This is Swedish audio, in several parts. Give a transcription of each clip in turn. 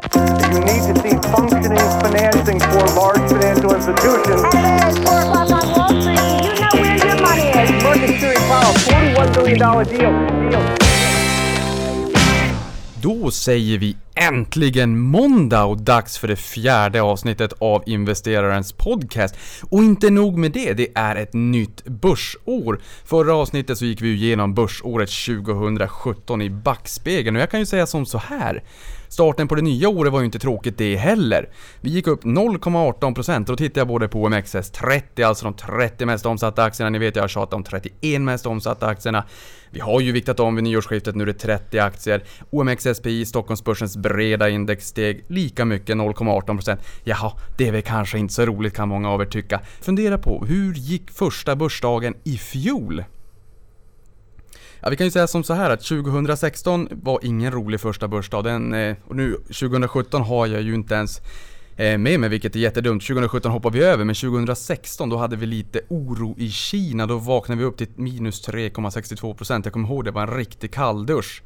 You need to see functioning financing for large financial institutions. Hello, it's 4 o'clock on Wall Street. Do you know where your money is? Market Security Powell, $41 billion deal. deal. Då säger vi äntligen måndag och dags för det fjärde avsnittet av investerarens podcast. Och inte nog med det, det är ett nytt börsår. Förra avsnittet så gick vi igenom börsåret 2017 i backspegeln och jag kan ju säga som så här. Starten på det nya året var ju inte tråkigt det heller. Vi gick upp 0,18% och då tittar jag både på OMXS30, alltså de 30 mest omsatta aktierna. Ni vet jag har tjatat om 31 mest omsatta aktierna. Vi har ju viktat om vid nyårsskiftet, nu är det 30 aktier. OMXSPI, Stockholmsbörsens breda index, steg lika mycket, 0,18%. Jaha, det är väl kanske inte så roligt kan många av er tycka. Fundera på, hur gick första börsdagen i fjol? Ja, vi kan ju säga som så här att 2016 var ingen rolig första börsdag. Den, eh, och nu 2017 har jag ju inte ens eh, med mig, vilket är jättedumt. 2017 hoppar vi över, men 2016 då hade vi lite oro i Kina. Då vaknade vi upp till minus 3,62%. Jag kommer ihåg det var en riktig kalldusch.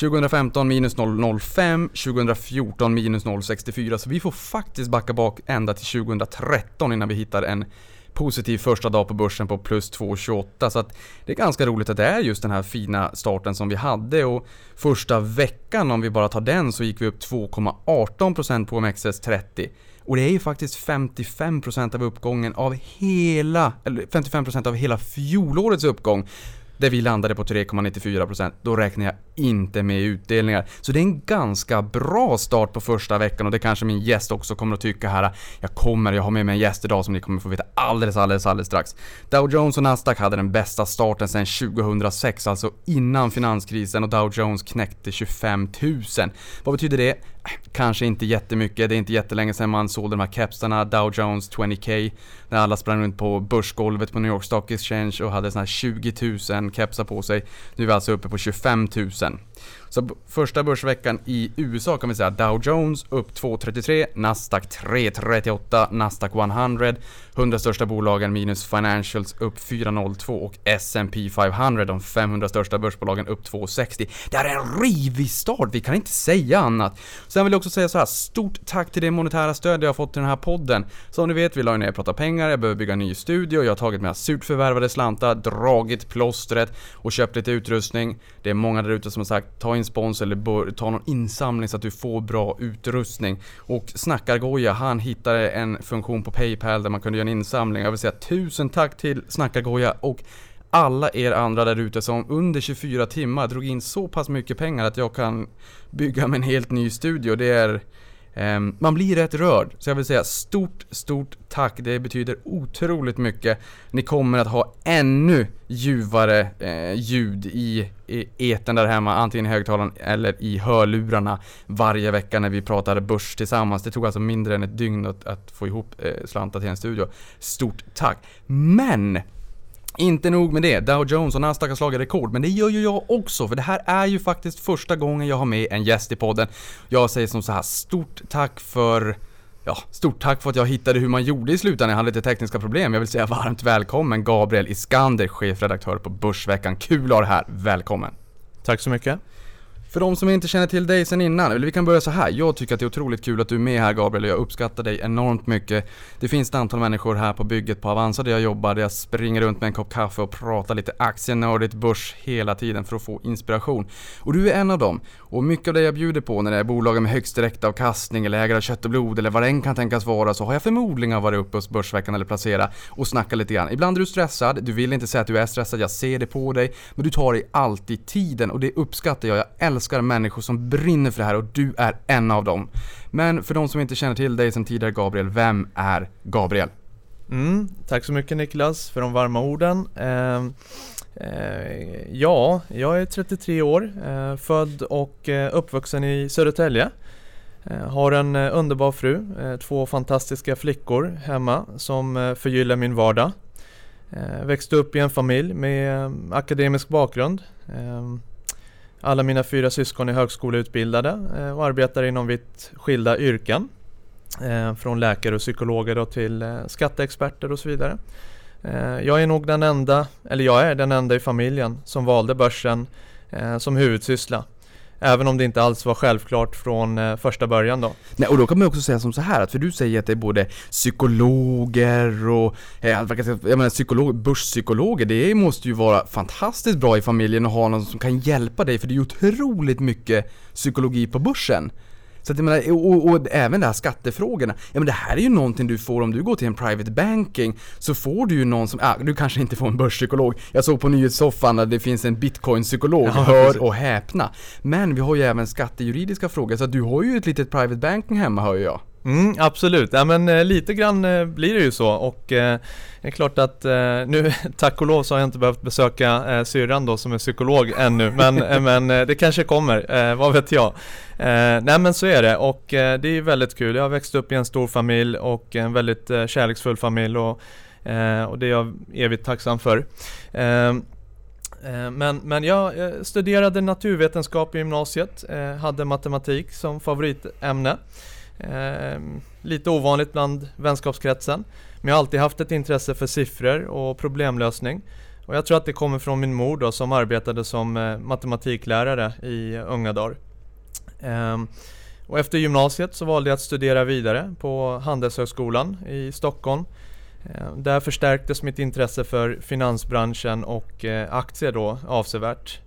2015 minus 0,05, 2014 minus 0,64 så vi får faktiskt backa bak ända till 2013 innan vi hittar en positiv första dag på börsen på plus 2,28 så att det är ganska roligt att det är just den här fina starten som vi hade. Och första veckan om vi bara tar den så gick vi upp 2,18% på OMXS30 och det är ju faktiskt 55% av uppgången av hela, eller 55% av hela fjolårets uppgång där vi landade på 3,94%. Då räknar jag inte med utdelningar. Så det är en ganska bra start på första veckan och det kanske min gäst också kommer att tycka här. Jag kommer, jag har med mig en gäst idag som ni kommer få veta alldeles, alldeles, alldeles strax. Dow Jones och Nasdaq hade den bästa starten sedan 2006, alltså innan finanskrisen och Dow Jones knäckte 25 000. Vad betyder det? Äh, kanske inte jättemycket, det är inte jättelänge sedan man såg de här kepsarna, Dow Jones 20K, när alla sprang runt på börsgolvet på New York Stock Exchange och hade såna här 20 000 kepsar på sig. Nu är vi alltså uppe på 25 000. den. Så första börsveckan i USA kan vi säga Dow Jones upp 2,33, Nasdaq 3,38, Nasdaq 100, 100 största bolagen minus Financials upp 4,02 och S&P 500, de 500 största börsbolagen upp 2,60. Det här är en rivig start, vi kan inte säga annat. Sen vill jag också säga så här, stort tack till det monetära stöd jag har fått till den här podden. Som ni vet, vi la ner Prata Pengar, jag behöver bygga en ny studio, jag har tagit mina surt förvärvade slantar, dragit plåstret och köpt lite utrustning. Det är många där ute som har sagt, ta in spons eller bör, ta någon insamling så att du får bra utrustning. Och Snackargoja, han hittade en funktion på Paypal där man kunde göra en insamling. Jag vill säga tusen tack till Snackargoja och alla er andra där ute som under 24 timmar drog in så pass mycket pengar att jag kan bygga med en helt ny studio. Det är Ehm, man blir rätt rörd, så jag vill säga stort, stort tack. Det betyder otroligt mycket. Ni kommer att ha ännu ljuvare eh, ljud i, i eten där hemma, antingen i högtalaren eller i hörlurarna varje vecka när vi pratar börs tillsammans. Det tog alltså mindre än ett dygn att, att få ihop eh, slantar till en studio. Stort tack! Men! Inte nog med det, Dow Jones och Nasdaq har slagit rekord, men det gör ju jag också, för det här är ju faktiskt första gången jag har med en gäst i podden. Jag säger som så här, stort tack för Ja, stort tack för att jag hittade hur man gjorde i slutändan. Jag hade lite tekniska problem. Jag vill säga varmt välkommen Gabriel Iskander, chefredaktör på Börsveckan. Kul att ha dig här. Välkommen! Tack så mycket. För de som inte känner till dig sen innan, eller vi kan börja så här. Jag tycker att det är otroligt kul att du är med här Gabriel och jag uppskattar dig enormt mycket. Det finns ett antal människor här på bygget på Avanza där jag jobbar, där jag springer runt med en kopp kaffe och pratar lite aktienördigt börs hela tiden för att få inspiration. Och du är en av dem. Och mycket av det jag bjuder på när det är bolagen med högst direktavkastning eller ägare av kött och blod eller vad det än kan tänkas vara så har jag förmodligen varit uppe hos Börsveckan eller Placera och snackat lite grann. Ibland är du stressad, du vill inte säga att du är stressad, jag ser det på dig, men du tar dig alltid tiden och det uppskattar jag. Jag älskar människor som brinner för det här och du är en av dem. Men för de som inte känner till dig sedan tidigare Gabriel, vem är Gabriel? Mm, tack så mycket Niklas för de varma orden. Eh, eh, ja, jag är 33 år, eh, född och eh, uppvuxen i Södertälje. Eh, har en eh, underbar fru, eh, två fantastiska flickor hemma som eh, förgyller min vardag. Eh, växte upp i en familj med akademisk bakgrund. Ehm, alla mina fyra syskon är högskoleutbildade eh, och arbetar inom vitt skilda yrken. Eh, från läkare och psykologer då till eh, skatteexperter och så vidare. Jag är nog den enda, eller jag är den enda i familjen som valde börsen som huvudsyssla. Även om det inte alls var självklart från eh, första början då. Nej, och då kan man också säga som så här att för du säger att det är både psykologer och, eh, jag jag menar psykolog, börspsykologer, det måste ju vara fantastiskt bra i familjen att ha någon som kan hjälpa dig för det är ju otroligt mycket psykologi på börsen. Så att jag menar, och, och, även de här skattefrågorna. Ja men det här är ju någonting du får om du går till en private banking. Så får du ju någon som, ja du kanske inte får en börspsykolog. Jag såg på nyhetssoffan att det finns en bitcoin-psykolog, Ja, hör precis. och häpna. Men vi har ju även skattejuridiska frågor, så att du har ju ett litet private banking hemma hör jag. Mm, absolut, ja, men eh, lite grann eh, blir det ju så och eh, det är klart att eh, nu tack och lov så har jag inte behövt besöka eh, syrran då som är psykolog ännu men, eh, men eh, det kanske kommer, eh, vad vet jag. Eh, nej men så är det och eh, det är väldigt kul. Jag har växt upp i en stor familj och en väldigt eh, kärleksfull familj och, eh, och det är jag evigt tacksam för. Ehm, eh, Men, men jag eh, studerade naturvetenskap i gymnasiet, eh, hade matematik som favoritämne. Eh, Lite ovanligt bland vänskapskretsen. Men jag har alltid haft ett intresse för siffror och problemlösning. Och jag tror att det kommer från min mor då, som arbetade som eh, matematiklärare i unga dagar. Ehm, Och efter gymnasiet så valde jag att studera vidare på Handelshögskolan i Stockholm. Ehm, där förstärktes mitt intresse för finansbranschen och eh, aktier då avsevärt.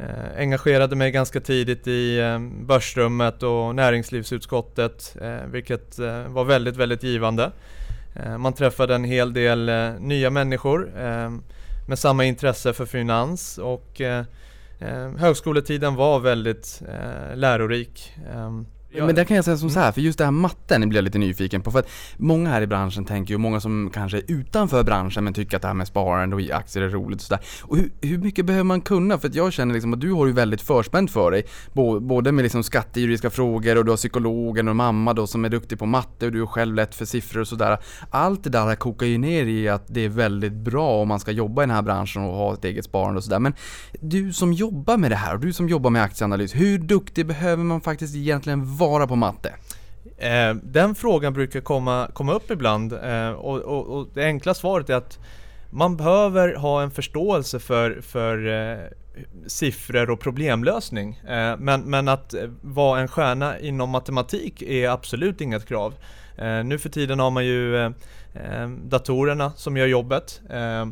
Eh, engagerade mig ganska tidigt i eh, börsrummet och näringslivsutskottet eh, vilket eh, var väldigt, väldigt givande. Eh, man träffade en hel del eh, nya människor eh, med samma intresse för finans och eh, eh, högskoletiden var väldigt eh, lärorik. Eh, jag- Men där kan jag säga som så här, för just det här matten blir jag lite nyfiken på. För att många här i branschen tänker ju, många som kanske är utanför branschen men tycker att det här med sparande och aktier är roligt och sådär. Och hur, hur mycket behöver man kunna? För att jag känner liksom att du har ju väldigt förspänt för dig. Både med liksom skattejuridiska frågor och du har psykologen och mamma då som är duktig på matte och du är själv lätt för siffror och sådär. Allt det där kokar ju ner i att det är väldigt bra om man ska jobba i den här branschen och ha ett eget sparande och sådär. Men du som jobbar med det här och du som jobbar med aktieanalys, hur duktig behöver man faktiskt egentligen vara på matte? Eh, den frågan brukar komma, komma upp ibland eh, och, och, och det enkla svaret är att man behöver ha en förståelse för, för eh, siffror och problemlösning. Eh, men, men att eh, vara en stjärna inom matematik är absolut inget krav. Eh, nu för tiden har man ju eh, eh datorerna som gör jobbet. Eh,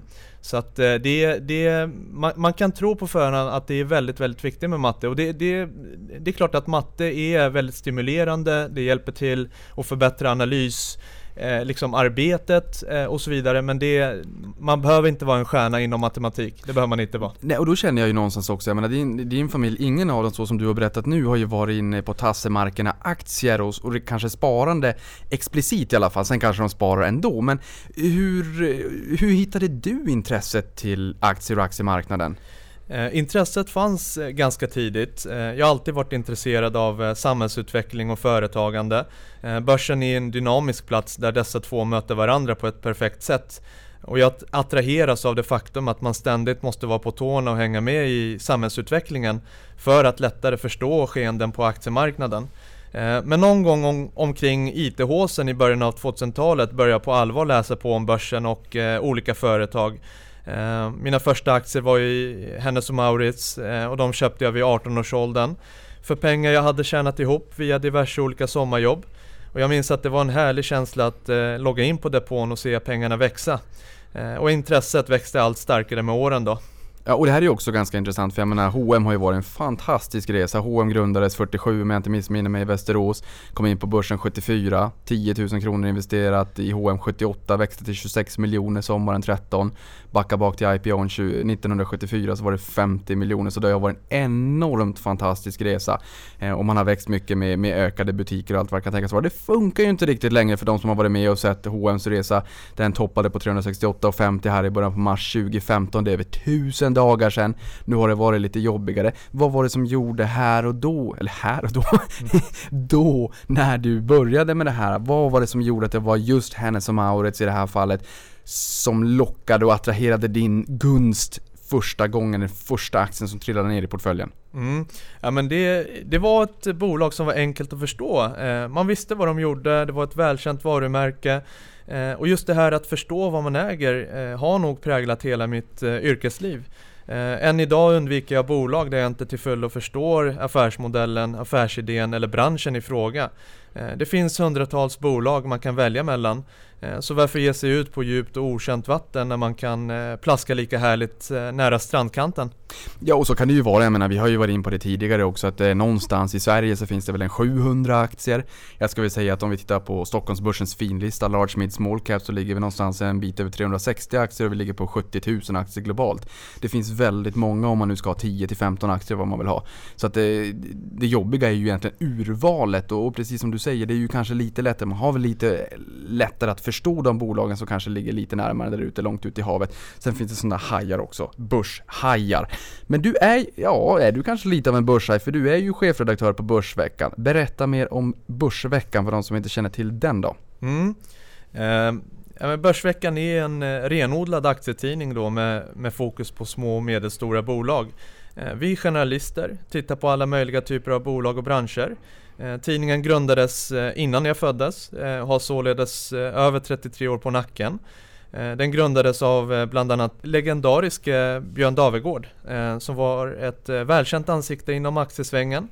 så att eh, det, det, man, man kan tro på förhand att det är väldigt, väldigt viktigt med matte. Och det, det, det är klart att matte är väldigt stimulerande, det hjälper till att förbättra analys, eh, liksom arbetet eh, och så vidare men det, man behöver inte vara en stjärna inom matematik, det behöver man inte vara. Nej, och då känner jag ju någonstans också, jag menar din, din familj, ingen av dem så som du har berättat nu har ju varit inne på tassemarkerna aktier och, och kanske sparande explicit i alla fall, sen kanske de sparar ändå. Men hur, hur hittade du intresset till aktier och aktiemarknaden? Eh, intresset fanns eh, ganska tidigt. Eh, jag har alltid varit intresserad av eh, samhällsutveckling och företagande. Eh, börsen är en dynamisk plats där dessa två möter varandra på ett perfekt sätt. Och jag attraheras av det faktum att man ständigt måste vara på tårna och hänga med i samhällsutvecklingen för att lättare förstå skeenden på aktiemarknaden. Eh, men någon gång om, omkring IT-håsen i början av 2000-talet började jag på allvar läsa på om börsen och eh, olika företag. Eh, mina första aktier var i Hennes och Mauritz eh, och de köpte jag vid 18-årsåldern för pengar jag hade tjänat ihop via diverse olika sommarjobb. Och jag minns att det var en härlig känsla att eh, logga in på depån och se pengarna växa. Eh, och intresset växte allt starkare med åren då. Ja, och det här är ju också ganska intressant för jag menar H&M har ju varit en fantastisk resa. H&M grundades 47 om jag inte missminner mig i Västerås. Kom in på börsen 74, 10 000 kronor investerat i H&M 78, växte till 26 miljoner sommaren 13. Backa bak till IPOn 1974 så var det 50 miljoner så det har varit en enormt fantastisk resa. Eh, och man har växt mycket med, med ökade butiker och allt vad det kan tänkas vara. Det funkar ju inte riktigt längre för de som har varit med och sett H&M's resa. Den toppade på 368,50 här i början på mars 2015. Det är över 1000 dagar sedan. Nu har det varit lite jobbigare. Vad var det som gjorde här och då, eller här och då, då när du började med det här? Vad var det som gjorde att det var just Hennes som Mauritz i det här fallet som lockade och attraherade din gunst första gången, den första aktien som trillade ner i portföljen? Mm. Ja, men det, det var ett bolag som var enkelt att förstå. Eh, man visste vad de gjorde, det var ett välkänt varumärke. Eh, och just det här att förstå vad man äger eh, har nog präglat hela mitt eh, yrkesliv. Eh, än idag undviker jag bolag där jag inte till fullo förstår affärsmodellen, affärsidén eller branschen i fråga. Eh, det finns hundratals bolag man kan välja mellan eh, så varför ge sig ut på djupt och okänt vatten när man kan eh, plaska lika härligt nära strandkanten? Ja, och så kan det ju vara. Jag menar, vi har ju varit in på det tidigare också att eh, någonstans i Sverige så finns det väl en 700 aktier. Jag skulle säga att om vi tittar på Stockholmsbörsens finlista, Large Mid Small Cap, så ligger vi någonstans en bit över 360 aktier och vi ligger på 70 000 aktier globalt. Det finns väldigt många om man nu ska ha 10-15 aktier vad man vill ha. Så att det, det jobbiga är ju egentligen urvalet och, och precis som du säger, det är ju kanske lite lättare, man har väl lite lättare att förstå de bolagen som kanske ligger lite närmare där ute, långt ut i havet. Sen finns det sådana hajar också, börshajar. Men du är, ja, är du kanske lite av en börshaj för du är ju chefredaktör på Börsveckan. Berätta mer om Börsveckan för de som inte känner till den då. Mm. Eh, ja, Börsveckan är en eh, renodlad aktietidning då med, med fokus på små och medelstora bolag. Eh, vi journalister tittar på alla möjliga typer av bolag och branscher. Eh, tidningen grundades eh, innan jag föddes, och har således över 33 år på nacken. Den grundades av bland annat legendariske Björn Davegård som var ett välkänt ansikte inom aktiesvängen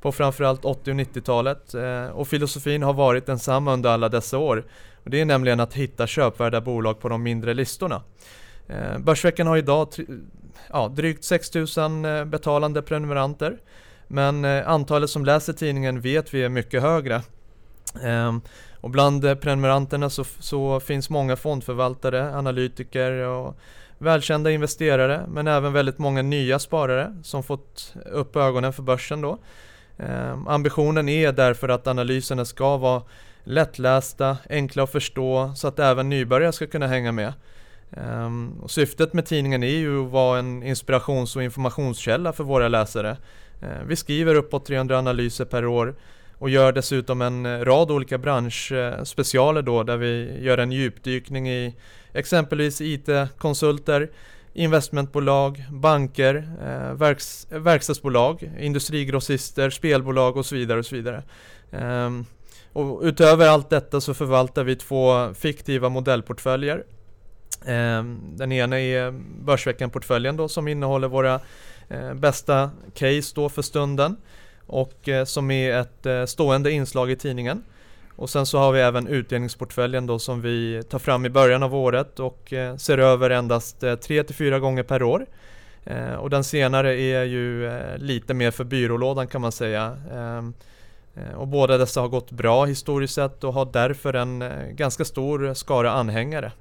på framförallt 80 och 90-talet och filosofin har varit densamma under alla dessa år. Det är nämligen att hitta köpvärda bolag på de mindre listorna. Börsveckan har idag ja, drygt 6000 eh, betalande prenumeranter. Men eh, antalet som läser tidningen vet vi är mycket högre. Ehm, och bland eh, prenumeranterna så, så, finns många fondförvaltare, analytiker och välkända investerare men även väldigt många nya sparare som fått upp ögonen för börsen då. Ehm, ambitionen är därför att analyserna ska vara lättlästa, enkla att förstå så att även nybörjare ska kunna hänga med. Ehm, och syftet med tidningen är ju att vara en inspirations och informationskälla för våra läsare. Eh, vi skriver uppåt 300 analyser per år och gör dessutom en eh, rad olika branschspecialer då där vi gör en djupdykning i exempelvis IT-konsulter, investmentbolag, banker, eh, verks verkstadsbolag, industrigrossister, spelbolag och så vidare. Och så vidare. Ehm, och utöver allt detta så förvaltar vi två fiktiva modellportföljer ehm, den ena är Börsveckan-portföljen då som innehåller våra Eh, bästa case då för stunden och eh, som är ett eh, stående inslag i tidningen. Och sen så har vi även utdelningsportföljen då som vi tar fram i början av året och eh, ser över endast eh, 3-4 gånger per år. Och den senare är ju lite mer för byrålådan kan man säga. Ehm, och båda dessa har gått bra historiskt sett och har därför en ganska stor skara anhängare.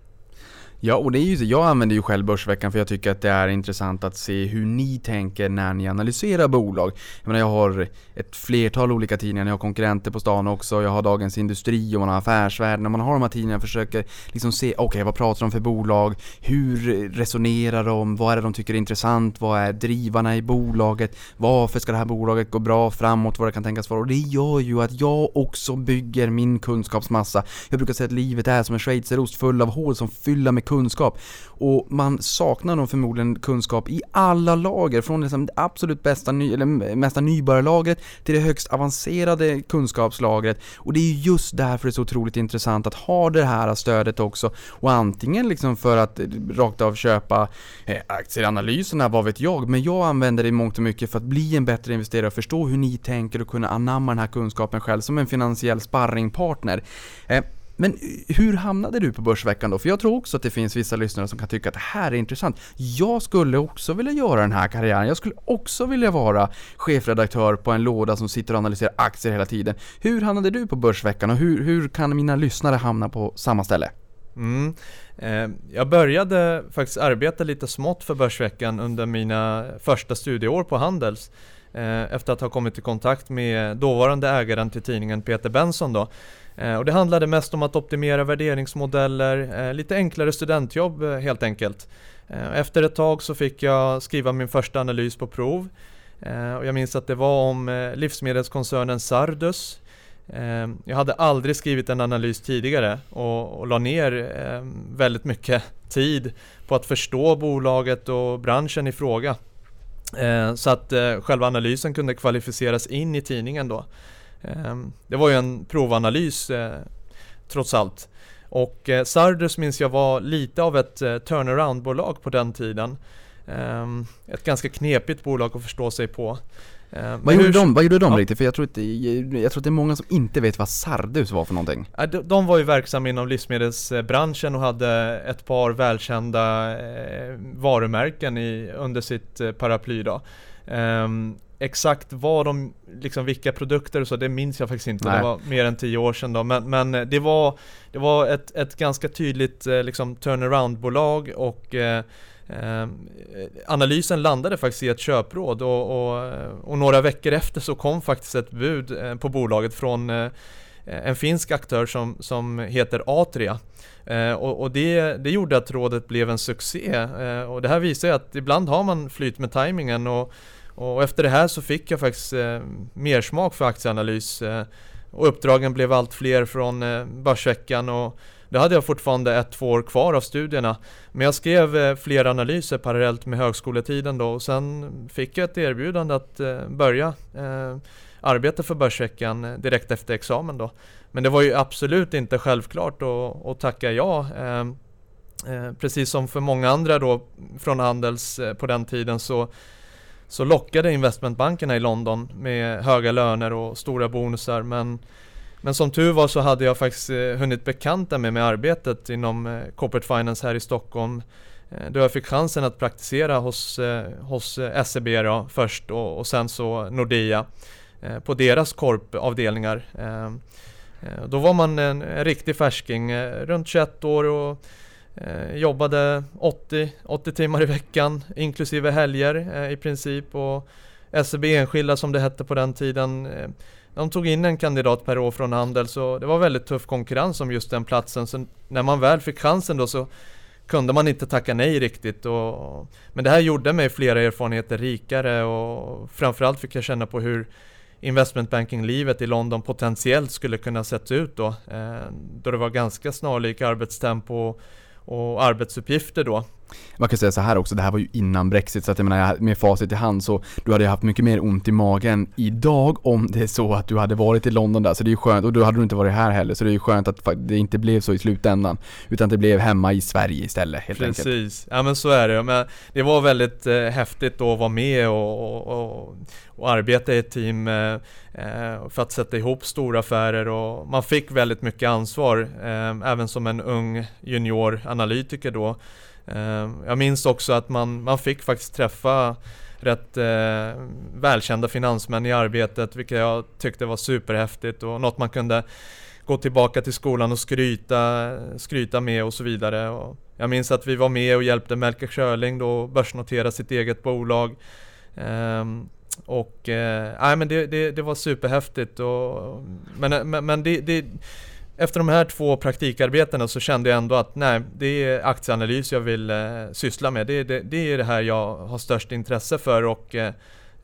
Ja, och det är ju så. Jag använder ju själv Börsveckan för jag tycker att det är intressant att se hur ni tänker när ni analyserar bolag. Jag menar, jag har ett flertal olika tidningar, jag har konkurrenter på stan också, jag har Dagens Industri och man har Affärsvärlden. När man har de här tidningarna försöker liksom se, okej okay, vad pratar de för bolag? Hur resonerar de? Vad är det de tycker är intressant? Vad är drivarna i bolaget? Varför ska det här bolaget gå bra framåt? Vad det kan tänkas vara? Och det gör ju att jag också bygger min kunskapsmassa. Jag brukar säga att livet är som en schweizerost full av hål som fyller med kunskap. Och man saknar nog förmodligen kunskap i alla lager, från liksom det absolut bästa, ny, eller mesta nybörjarlagret till det högst avancerade kunskapslagret. Och det är just därför det är så otroligt intressant att ha det här stödet också. Och antingen liksom för att eh, rakt av köpa eh, aktieanalyserna, vad vet jag, men jag använder det i mångt och mycket för att bli en bättre investerare och förstå hur ni tänker och kunna anamma den här kunskapen själv som en finansiell sparringpartner. Eh, men hur hamnade du på Börsveckan då? För jag tror också att det finns vissa lyssnare som kan tycka att det här är intressant. Jag skulle också vilja göra den här karriären. Jag skulle också vilja vara chefredaktör på en låda som sitter och analyserar aktier hela tiden. Hur hamnade du på Börsveckan och hur, hur kan mina lyssnare hamna på samma ställe? Mm. Eh, jag började faktiskt arbeta lite smått för Börsveckan under mina första studieår på Handels eh, efter att ha kommit i kontakt med dåvarande ägaren till tidningen Peter Benson då Eh, och det handlade mest om att optimera värderingsmodeller, eh, lite enklare studentjobb eh, helt enkelt. Efter ett tag så fick jag skriva min första analys på prov. Och jag minns att det var om livsmedelskoncernen Sardus. Jag hade aldrig skrivit en analys tidigare och, och la ner väldigt mycket tid på att förstå bolaget och branschen i fråga. Så att själva analysen kunde kvalificeras in i tidningen då. Ehm, det var ju en provanalys eh, trots allt. Och eh, Sardus minns jag var lite av ett eh, turnaround-bolag på den tiden. Ehm, ett ganska knepigt bolag att förstå sig på. Ehm, Vad gjorde hur- de, vad gjorde de Ja. riktigt? För jag tror, inte, jag tror att det är många som inte vet vad Sardus var för någonting. De, de var ju verksamma inom livsmedelsbranschen och hade ett par välkända varumärken i, under sitt paraply då. Exakt vad de, liksom vilka produkter och så, det minns jag faktiskt inte. Nej. Det var mer än tio år sedan då. Men, men eh, det var, det var ett, ett ganska tydligt eh, liksom turnaround-bolag och eh, eh, analysen landade faktiskt i ett köpråd och, och, och några veckor efter så kom faktiskt ett bud på bolaget från eh, en finsk aktör som, som heter Atria. Eh, och och det, det gjorde att rådet blev en succé. Och det här visar ju att ibland har man flyt med tajmingen och, och efter det här så fick jag faktiskt eh, mer smak för aktieanalys. Eh, och uppdragen blev allt fler från eh, Börsveckan och då hade jag fortfarande ett, två år kvar av studierna. Men jag skrev eh, flera analyser parallellt med högskoletiden då och sen fick jag ett erbjudande att eh, börja eh, arbeta för Börsveckan eh, direkt efter examen då. Men det var ju absolut inte självklart att, att tacka ja. Precis som för många andra då från Handels på den tiden så, så lockade investmentbankerna i London med höga löner och stora bonusar men men som tur var så hade jag faktiskt eh, hunnit bekanta mig med arbetet inom eh, Corporate Finance här i Stockholm eh, då jag fick chansen att praktisera hos, hos SEB då, först och, och sen så Nordea på deras korpavdelningar. Då var man en, en riktig färsking, runt 21 år och Eh, jobbade 80, 80 timmar i veckan inklusive helger eh, i princip. Och SEB Enskilda som det hette på den tiden eh, de tog in en kandidat per år från Handel så det var väldigt tuff konkurrens om just den platsen. Så när man väl fick chansen då så kunde man inte tacka nej riktigt. Och, men det här gjorde mig flera erfarenheter rikare och framförallt fick jag känna på hur investmentbanking-livet i London potentiellt skulle kunna sett ut då. Eh, då det var ganska snarlik arbetstempo och arbetsuppgifter då. Man kan säga så här också, det här var ju innan Brexit så att jag menar med facit i hand så du hade ju haft mycket mer ont i magen idag om det är så att du hade varit i London där så det är ju skönt och då hade du inte varit här heller så det är ju skönt att det inte blev så i slutändan utan det blev hemma i Sverige istället helt enkelt. Precis, ja men så är det. Men det var väldigt eh, häftigt då att vara med och, och, och, och arbeta i ett team eh, eh, för att sätta ihop stora affärer och man fick väldigt mycket ansvar eh, även som en ung junior analytiker då. Ehm, jag minns också att man, man fick faktiskt träffa rätt eh, välkända finansmän i arbetet vilket jag tyckte var superhäftigt och något man kunde gå tillbaka till skolan och skryta, skryta med och så vidare. Och jag minns att vi var med och hjälpte Melker Schörling då börsnotera sitt eget bolag. Ehm, och eh, nej, men det, det, det var superhäftigt. Och, men men, men det, det, efter de här två praktikarbetena så kände jag ändå att nej, det är aktieanalys jag vill eh, syssla med. Det, det, det är det här jag har störst intresse för och, eh,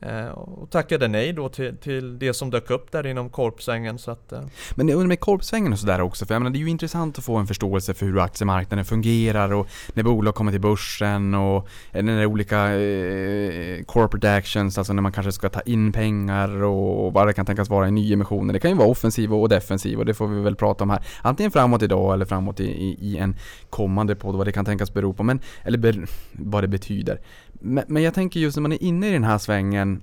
Eh, och tackade nej då till, till det som dök upp där inom korpsvängen. Så att, eh. Men jag undrar med korpsvängen och sådär också, för jag menar det är ju intressant att få en förståelse för hur aktiemarknaden fungerar och när bolag kommer till börsen och eh, när det är olika eh, corporate actions, alltså när man kanske ska ta in pengar och vad det kan tänkas vara i nyemissioner. Det kan ju vara offensiv och defensiv och det får vi väl prata om här. Antingen framåt idag eller framåt i, i, i en kommande podd, vad det kan tänkas bero på, men, eller ber, vad det betyder. Men, men jag tänker just när man är inne i den här svängen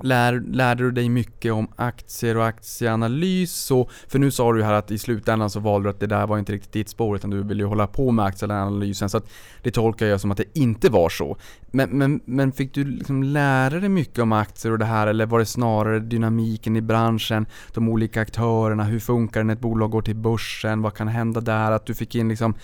Lär, lärde du dig mycket om aktier och aktieanalys? Så, för nu sa du ju här att i slutändan så valde du att det där var inte riktigt ditt spår utan du ville ju hålla på med aktieanalysen så att det tolkar jag som att det inte var så. Men, men, men fick du liksom lära dig mycket om aktier och det här eller var det snarare dynamiken i branschen, de olika aktörerna, hur funkar det när ett bolag går till börsen, vad kan hända där? Att du fick in liksom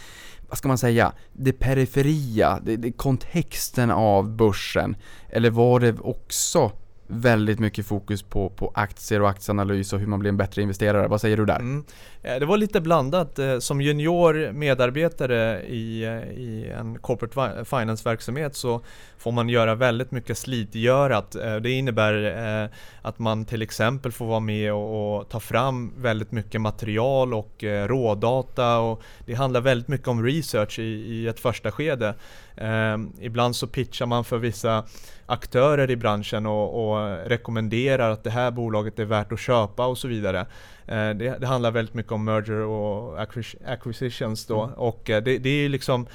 vad ska man säga, det periferia, det, det, kontexten av börsen? Eller var det också väldigt mycket fokus på, på aktier och aktieanalys och hur man blir en bättre investerare. Vad säger du där? Mm. Eh, det var lite blandat. Eh, som junior medarbetare i, eh, i en corporate finance-verksamhet så får man göra väldigt mycket slitgörat. Det innebär att man till exempel får vara med och, och ta fram väldigt mycket material och rådata och det handlar väldigt mycket om research i, i ett första skede. Ibland så pitchar man för vissa aktörer i branschen och, och rekommenderar att det här bolaget är värt att köpa och så vidare. Eh, det, det handlar väldigt mycket om merger och acquis- acquisitions då Mm. och eh, det, det är ju liksom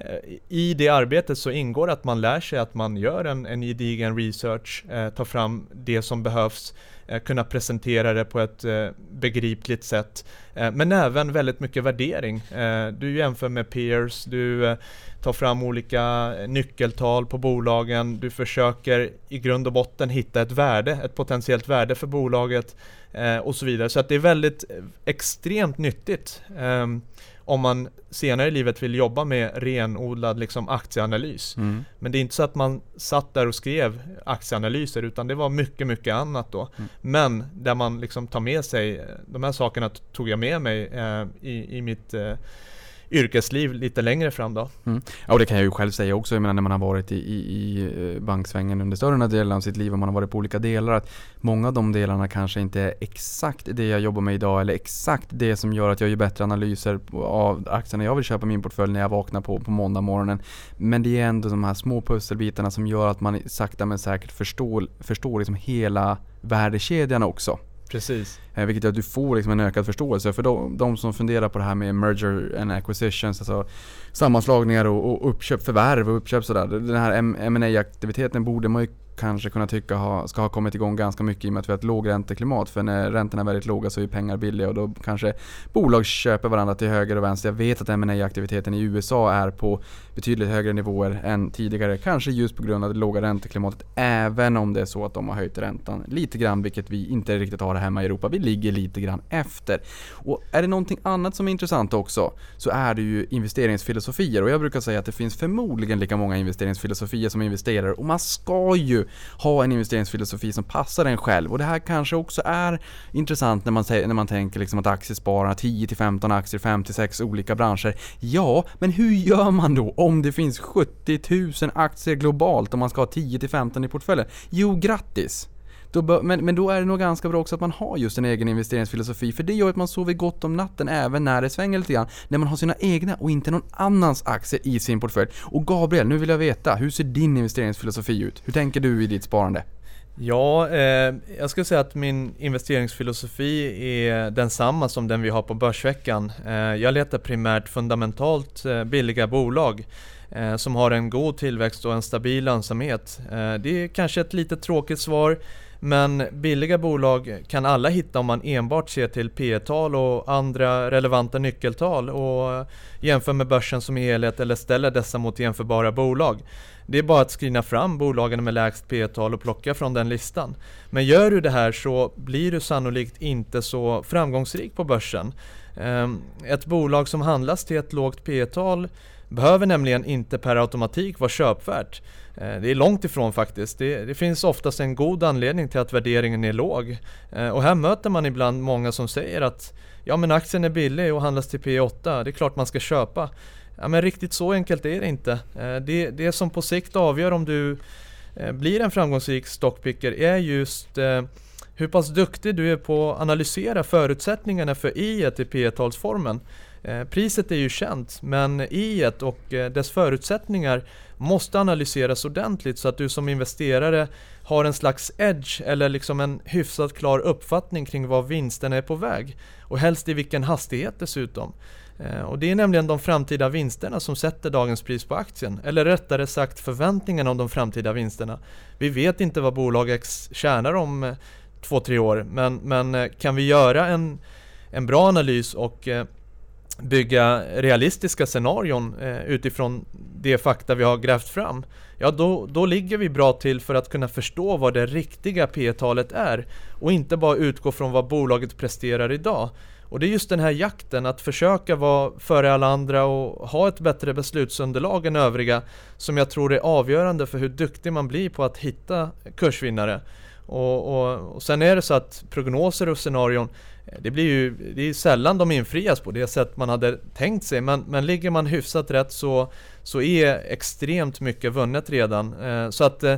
Eh, i det arbetet så ingår att man lär sig att man gör en, en gedigen research, eh, tar fram det som behövs, eh, kunna presentera det på ett eh, begripligt sätt. Eh, men även väldigt mycket värdering. Eh, du jämför med peers, du eh, tar fram olika eh, nyckeltal på bolagen, du försöker i grund och botten hitta ett värde, ett potentiellt värde för bolaget eh, och så vidare. Så att det är väldigt eh, extremt nyttigt ehm, om man senare i livet vill jobba med renodlad liksom, aktieanalys. Mm. Men det är inte så att man satt där och skrev aktieanalyser utan det var mycket, mycket annat då. Mm. Men där man liksom tar med sig, de här sakerna tog jag med mig eh, i, i mitt eh, yrkesliv lite längre fram då. Mm. Ja, och det kan jag ju själv säga också, jag menar när man har varit i, i, i eh, banksvängen under större delen av sitt liv och man har varit på olika delar, att många av de delarna kanske inte är exakt det jag jobbar med idag eller exakt det som gör att jag gör bättre analyser av aktierna jag vill köpa i min portfölj när jag vaknar på, på måndag morgonen. Men det är ändå de här små pusselbitarna som gör att man sakta men säkert förstår, förstår liksom hela värdekedjan också. Precis. Eh, vilket gör att du får liksom en ökad förståelse. För de, de som funderar på det här med merger and acquisitions, alltså sammanslagningar och, och uppköp, förvärv och uppköp sådär. Den här ma aktiviteten borde man ju kanske kunna tycka ha, ska ha kommit igång ganska mycket i och med att vi har ett lågränteklimat. För när räntorna är väldigt låga så är pengar billiga och då kanske bolag köper varandra till höger och vänster. Jag vet att ma aktiviteten i USA är på betydligt högre nivåer än tidigare. Kanske just på grund av det låga ränteklimatet. Även om det är så att de har höjt räntan lite grann, vilket vi inte riktigt har här hemma i Europa. Vi ligger lite grann efter. Och är det någonting annat som är intressant också så är det ju investeringsfilosofier. Och jag brukar säga att det finns förmodligen lika många investeringsfilosofier som investerare. Och man ska ju ha en investeringsfilosofi som passar en själv. Och det här kanske också är intressant när man, när man tänker liksom att aktiespararna 10-15 aktier, 5-6 olika branscher. Ja, men hur gör man då om det finns 70 000 aktier globalt om man ska ha 10-15 i portföljen? Jo, grattis! Då bör, men, men då är det nog ganska bra också att man har just en egen investeringsfilosofi för det gör att man sover gott om natten även när det svänger lite grann. När man har sina egna och inte någon annans aktier i sin portfölj. Och Gabriel, nu vill jag veta, hur ser din investeringsfilosofi ut? Hur tänker du i ditt sparande? Ja, eh, jag skulle säga att min investeringsfilosofi är densamma som den vi har på Börsveckan. Eh, jag letar primärt fundamentalt eh, billiga bolag eh, som har en god tillväxt och en stabil lönsamhet. Eh, det är kanske ett lite tråkigt svar men billiga bolag kan alla hitta om man enbart ser till P tal och andra relevanta nyckeltal och jämför med börsen som helhet eller ställer dessa mot jämförbara bolag. Det är bara att screena fram bolagen med lägst P tal och plocka från den listan. Men gör du det här så blir du sannolikt inte så framgångsrik på börsen. Ehm, ett bolag som handlas till ett lågt P tal behöver nämligen inte per automatik vara köpvärt. Eh, det är långt ifrån faktiskt. Det, det finns oftast en god anledning till att värderingen är låg. Eh, och här möter man ibland många som säger att ja men aktien är billig och handlas till P8, det är klart man ska köpa. Ja men riktigt så enkelt är det inte. Eh, det, det som på sikt avgör om du blir en framgångsrik stockpicker är just hur pass duktig du är på att analysera förutsättningarna för i i P-talsformen. Eh, priset är ju känt, men i och eh, dess förutsättningar måste analyseras ordentligt så att du som investerare har en slags edge eller liksom en hyfsat klar uppfattning kring var vinsterna är på väg. Och helst i vilken hastighet dessutom. Eh, och det är nämligen de framtida vinsterna som sätter dagens pris på aktien. Eller rättare sagt förväntningarna om de framtida vinsterna. Vi vet inte vad bolag X tjänar om två, tre år. Men, men kan vi göra en, en bra analys och bygga realistiska scenarion eh, utifrån det fakta vi har grävt fram, ja då, då ligger vi bra till för att kunna förstå vad det riktiga P-talet är och inte bara utgå från vad bolaget presterar idag. Och det är just den här jakten, att försöka vara före alla andra och ha ett bättre beslutsunderlag än övriga som jag tror är avgörande för hur duktig man blir på att hitta kursvinnare. Och, och, och sen är det så att prognoser och scenarion Eh, det blir ju det är sällan de infrias på det sätt man hade tänkt sig men, men ligger man hyfsat rätt så, så är extremt mycket vunnet redan. Eh, så att eh,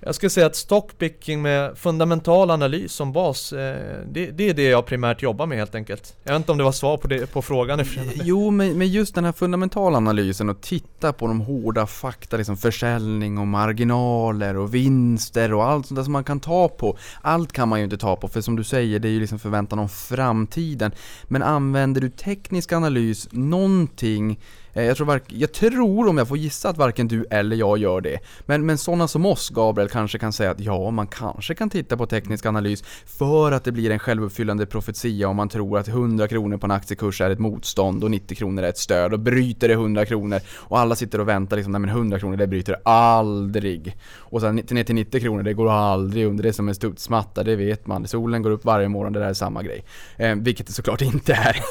jag skulle säga att stockpicking med fundamental analys som bas, eh, det, det är det jag primärt jobbar med helt enkelt. Jag vet inte om det var svar på, det, på frågan. Jo, men, men just den här fundamentala analysen och titta på de hårda fakta, liksom försäljning och marginaler och vinster och allt sånt där som man kan ta på. Allt kan man ju inte ta på, för som du säger, det är ju liksom förväntan om framtiden. Men använder du teknisk analys någonting Eh, jag, tror vark, jag tror, om jag får gissa, att varken du eller jag gör det. Men, men sådana som oss, Gabriel, kanske kan säga att ja, man kanske kan titta på teknisk analys för att det blir en självuppfyllande profetia om man tror att 100 kronor på en aktiekurs är ett motstånd och 90 kronor är ett stöd och bryter det 100 kronor och alla sitter och väntar liksom, nej men 100 kronor det bryter aldrig. Och sen ner till 90 kronor, det går aldrig under, det är som en studsmatta, det vet man. Solen går upp varje morgon, det där är samma grej. Eh, vilket det såklart inte är.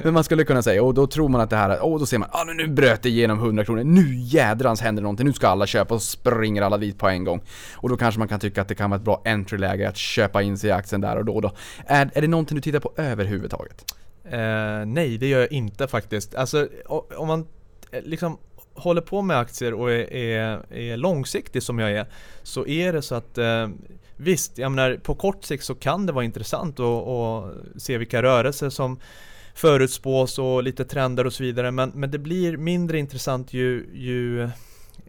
men man skulle kunna säga, och då tror man att det här, oh, då ser man, ah, nu bröt det igenom 100 kronor, nu jädrans händer någonting, nu ska alla köpa och springer alla dit på en gång. Och då kanske man kan tycka att det kan vara ett bra entry-läge att köpa in sig i aktien där och då. Och då. Är, är det någonting du tittar på överhuvudtaget? Eh, nej, det gör jag inte faktiskt. Alltså om man eh, liksom håller på med aktier och är, är, är långsiktig som jag är så är det så att eh, visst, jag menar på kort sikt så kan det vara intressant att se vilka rörelser som förutspås och lite trender och så vidare men, men det blir mindre intressant ju, ju,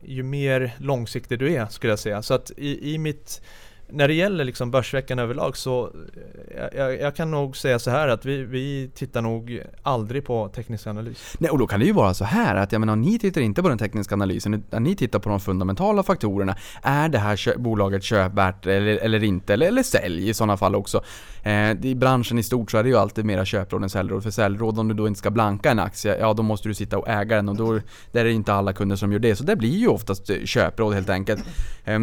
ju mer långsiktig du är skulle jag säga. Så att i, i mitt när det gäller liksom börsveckan överlag så eh, jag, jag kan nog säga så här att vi, vi tittar nog aldrig på teknisk analys. Nej, och då kan det ju vara så här att jag menar, ni tittar inte på den tekniska analysen utan ni tittar på de fundamentala faktorerna. Är det här kö- bolaget köpvärt eller, eller inte? Eller, eller sälj i sådana fall också. Eh, I branschen i stort så är det ju alltid mera köpråd än säljråd. För säljråd, om du då inte ska blanka en aktie, ja då måste du sitta och äga den och då där är det inte alla kunder som gör det. Så det blir ju oftast eh, köpråd helt enkelt. Eh,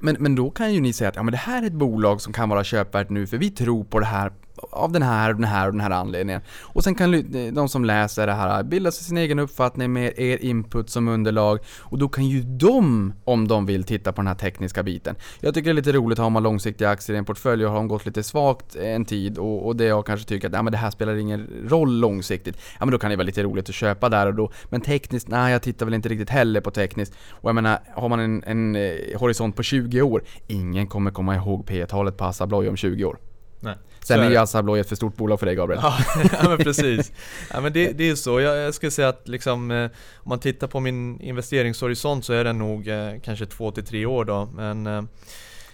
men, men då kan ju ni säga att ja, men det här är ett bolag som kan vara köpvärt nu för vi tror på det här av den här och den här och den här anledningen. Och sen kan de som läser det här bilda sig sin egen uppfattning med er input som underlag och då kan ju de, om de vill, titta på den här tekniska biten. Jag tycker det är lite roligt, har man långsiktiga aktier i en portfölj och har de gått lite svagt en tid och, och det jag kanske tycker att ja, men det här spelar ingen roll långsiktigt, ja men då kan det vara lite roligt att köpa där och då. Men tekniskt, nej jag tittar väl inte riktigt heller på tekniskt. Och jag menar, har man en, en eh, horisont på 20 år, ingen kommer komma ihåg P-talet på Assa Abloy om 20 år. Nej. Sen är är ju. Assa Abloy ett för stort bolag för dig Gabriel. Ja, ja men precis. Ja, men det, det är så. Jag, jag skulle säga att liksom, eh, om man tittar på min investeringshorisont så är den nog eh, kanske två till tre år då. Men eh,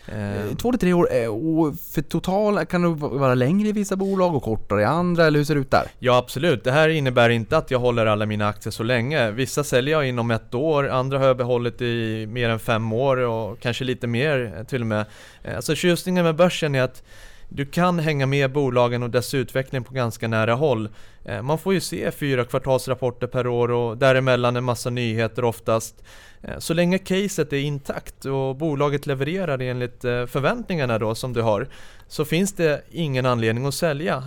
eh, Två till tre år, eh, och för total kan det vara längre i vissa bolag och kortare i andra, eller hur ser det ut där? Ja absolut, det här innebär inte att jag håller alla mina aktier så länge. Vissa säljer jag inom ett år, andra har jag behållit i mer än fem år och kanske lite mer till och med. Alltså tjusningen med börsen är att du kan hänga med bolagen och dess utveckling på ganska nära håll. Eh, man får ju se fyra kvartalsrapporter per år och däremellan en massa nyheter oftast. Eh, så länge caset är intakt och bolaget levererar enligt eh, förväntningarna då som du har så finns det ingen anledning att sälja.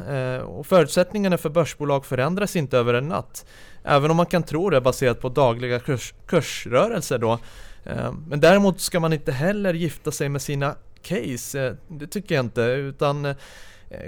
Och förutsättningarna för börsbolag förändras inte över en natt. Även om man kan tro det baserat på dagliga kurs, kursrörelser då. Men däremot ska man inte heller gifta sig med sina case. Eh, det tycker jag inte. Utan eh,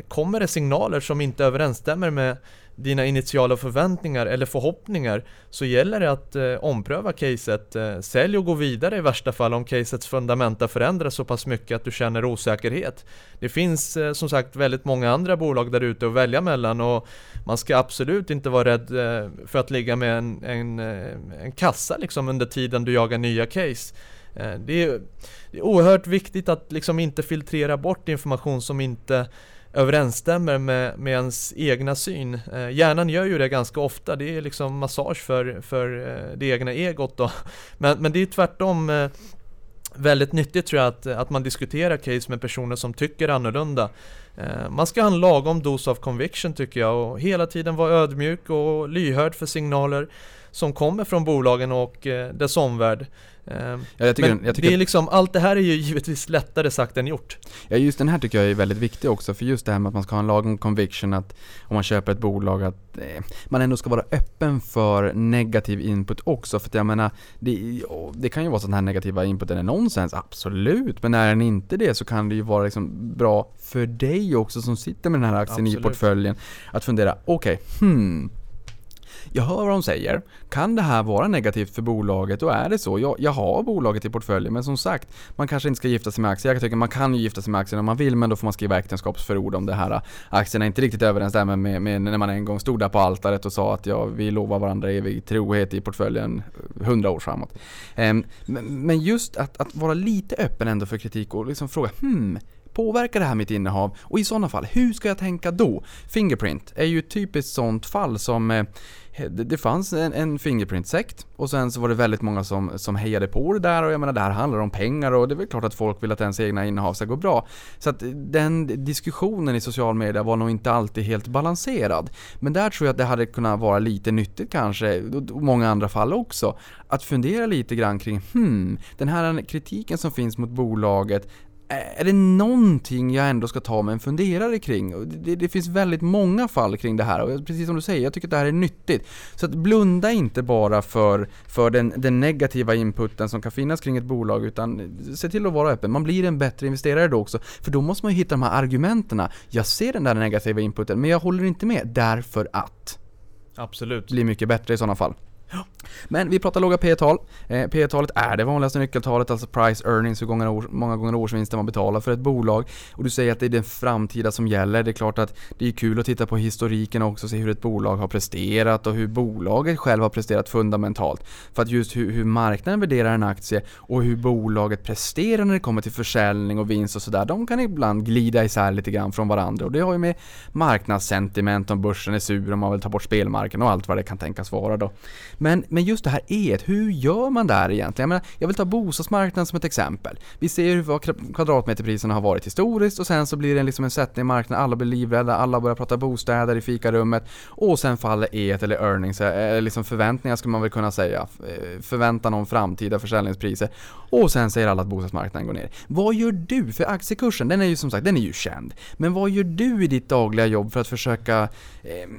kommer det signaler som inte överensstämmer med dina initiala förväntningar eller förhoppningar så gäller det att eh, ompröva caset. Eh, sälj och gå vidare i värsta fall om casets fundamenta förändras så pass mycket att du känner osäkerhet. Det finns eh, som sagt väldigt många andra bolag där ute att välja mellan och man ska absolut inte vara rädd eh, för att ligga med en, en, en kassa liksom under tiden du jagar nya case. Eh, det är, det är oerhört viktigt att liksom inte filtrera bort information som inte överensstämmer med, med ens egna syn. Eh, hjärnan gör ju det ganska ofta, det är liksom massage för, för eh, det egna egot då. Men, men det är tvärtom eh, väldigt nyttigt tror jag att, att man diskuterar case med personer som tycker annorlunda. Eh, man ska ha en lagom dos av conviction tycker jag och hela tiden vara ödmjuk och lyhörd för signaler som kommer från bolagen och eh, dess omvärld. Eh, Ja, jag tycker, men jag tycker det är liksom, allt det här är ju givetvis lättare sagt än gjort. Ja, just den här tycker jag är väldigt viktig också, för just det här med att man ska ha en lagom conviction att om man köper ett bolag att eh, man ändå ska vara öppen för negativ input också. För jag menar, det, det kan ju vara så att den här negativa inputen är nonsens, absolut. Men är den inte det så kan det ju vara liksom bra för dig också som sitter med den här aktien Absolut. i portföljen att fundera, okej, hmm. Jag hör vad de säger. Kan det här vara negativt för bolaget? Och är det så? Jag, jag har bolaget i portföljen, men som sagt, man kanske inte ska gifta sig med aktier. Jag tycker man kan ju gifta sig med aktier om man vill, men då får man skriva äktenskapsförord om det här. Aktierna inte riktigt överensstämmer med, med när man en gång stod där på altaret och sa att ja, vi lovar varandra evig trohet i portföljen eh, hundra år framåt. Ehm, men, men just att, att vara lite öppen ändå för kritik och liksom fråga hmm, Påverkar det här mitt innehav? Och i sådana fall, hur ska jag tänka då? Fingerprint är ju ett typiskt sånt fall som eh, det, det fanns en, en Fingerprint-sekt och sen så var det väldigt många som, som hejade på det där och jag menar det här handlar om pengar och det är väl klart att folk vill att ens egna innehav ska gå bra. Så att den diskussionen i social media var nog inte alltid helt balanserad. Men där tror jag att det hade kunnat vara lite nyttigt kanske, och många andra fall också, att fundera lite grann kring hmm, den här kritiken som finns mot bolaget, är det någonting jag ändå ska ta mig en funderare kring? Det, det, finns väldigt många fall kring det här och precis som du säger, jag tycker att det här är nyttigt. Så att blunda inte bara för, för den, den negativa inputen som kan finnas kring ett bolag utan se till att vara öppen. Man blir en bättre investerare då också, för då måste man ju hitta de här argumenten. Jag ser den där negativa inputen, men jag håller inte med därför att. Absolut. Blir mycket bättre i sådana fall. Men vi pratar låga P tal eh, P talet är det vanligaste nyckeltalet, alltså price earnings, hur många gånger årsvinsten man betalar för ett bolag. Och du säger att det är det framtida som gäller. Det är klart att det är kul att titta på historiken också, se hur ett bolag har presterat och hur bolaget själv har presterat fundamentalt. För att just hur, hur marknaden värderar en aktie och hur bolaget presterar när det kommer till försäljning och vinst och sådär, de kan ibland glida isär lite grann från varandra. Och det har ju med marknadssentiment om börsen är sur, om man vill ta bort spelmarknaden och allt vad det kan tänkas vara då. Men, men just det här E, hur gör man där egentligen? Jag, menar, jag vill ta bostadsmarknaden som ett exempel. Vi ser hur vad kvadratmeterpriserna har varit historiskt och sen så blir det liksom en sättning i marknaden, alla blir livrädda, alla börjar prata bostäder i fikarummet och sen faller E eller earnings, eh, eller liksom förväntningar skulle man väl kunna säga, eh, förväntan om framtida försäljningspriser och sen säger alla att bostadsmarknaden går ner. Vad gör du? För aktiekursen, den är ju som sagt, den är ju känd. Men vad gör du i ditt dagliga jobb för att försöka eh,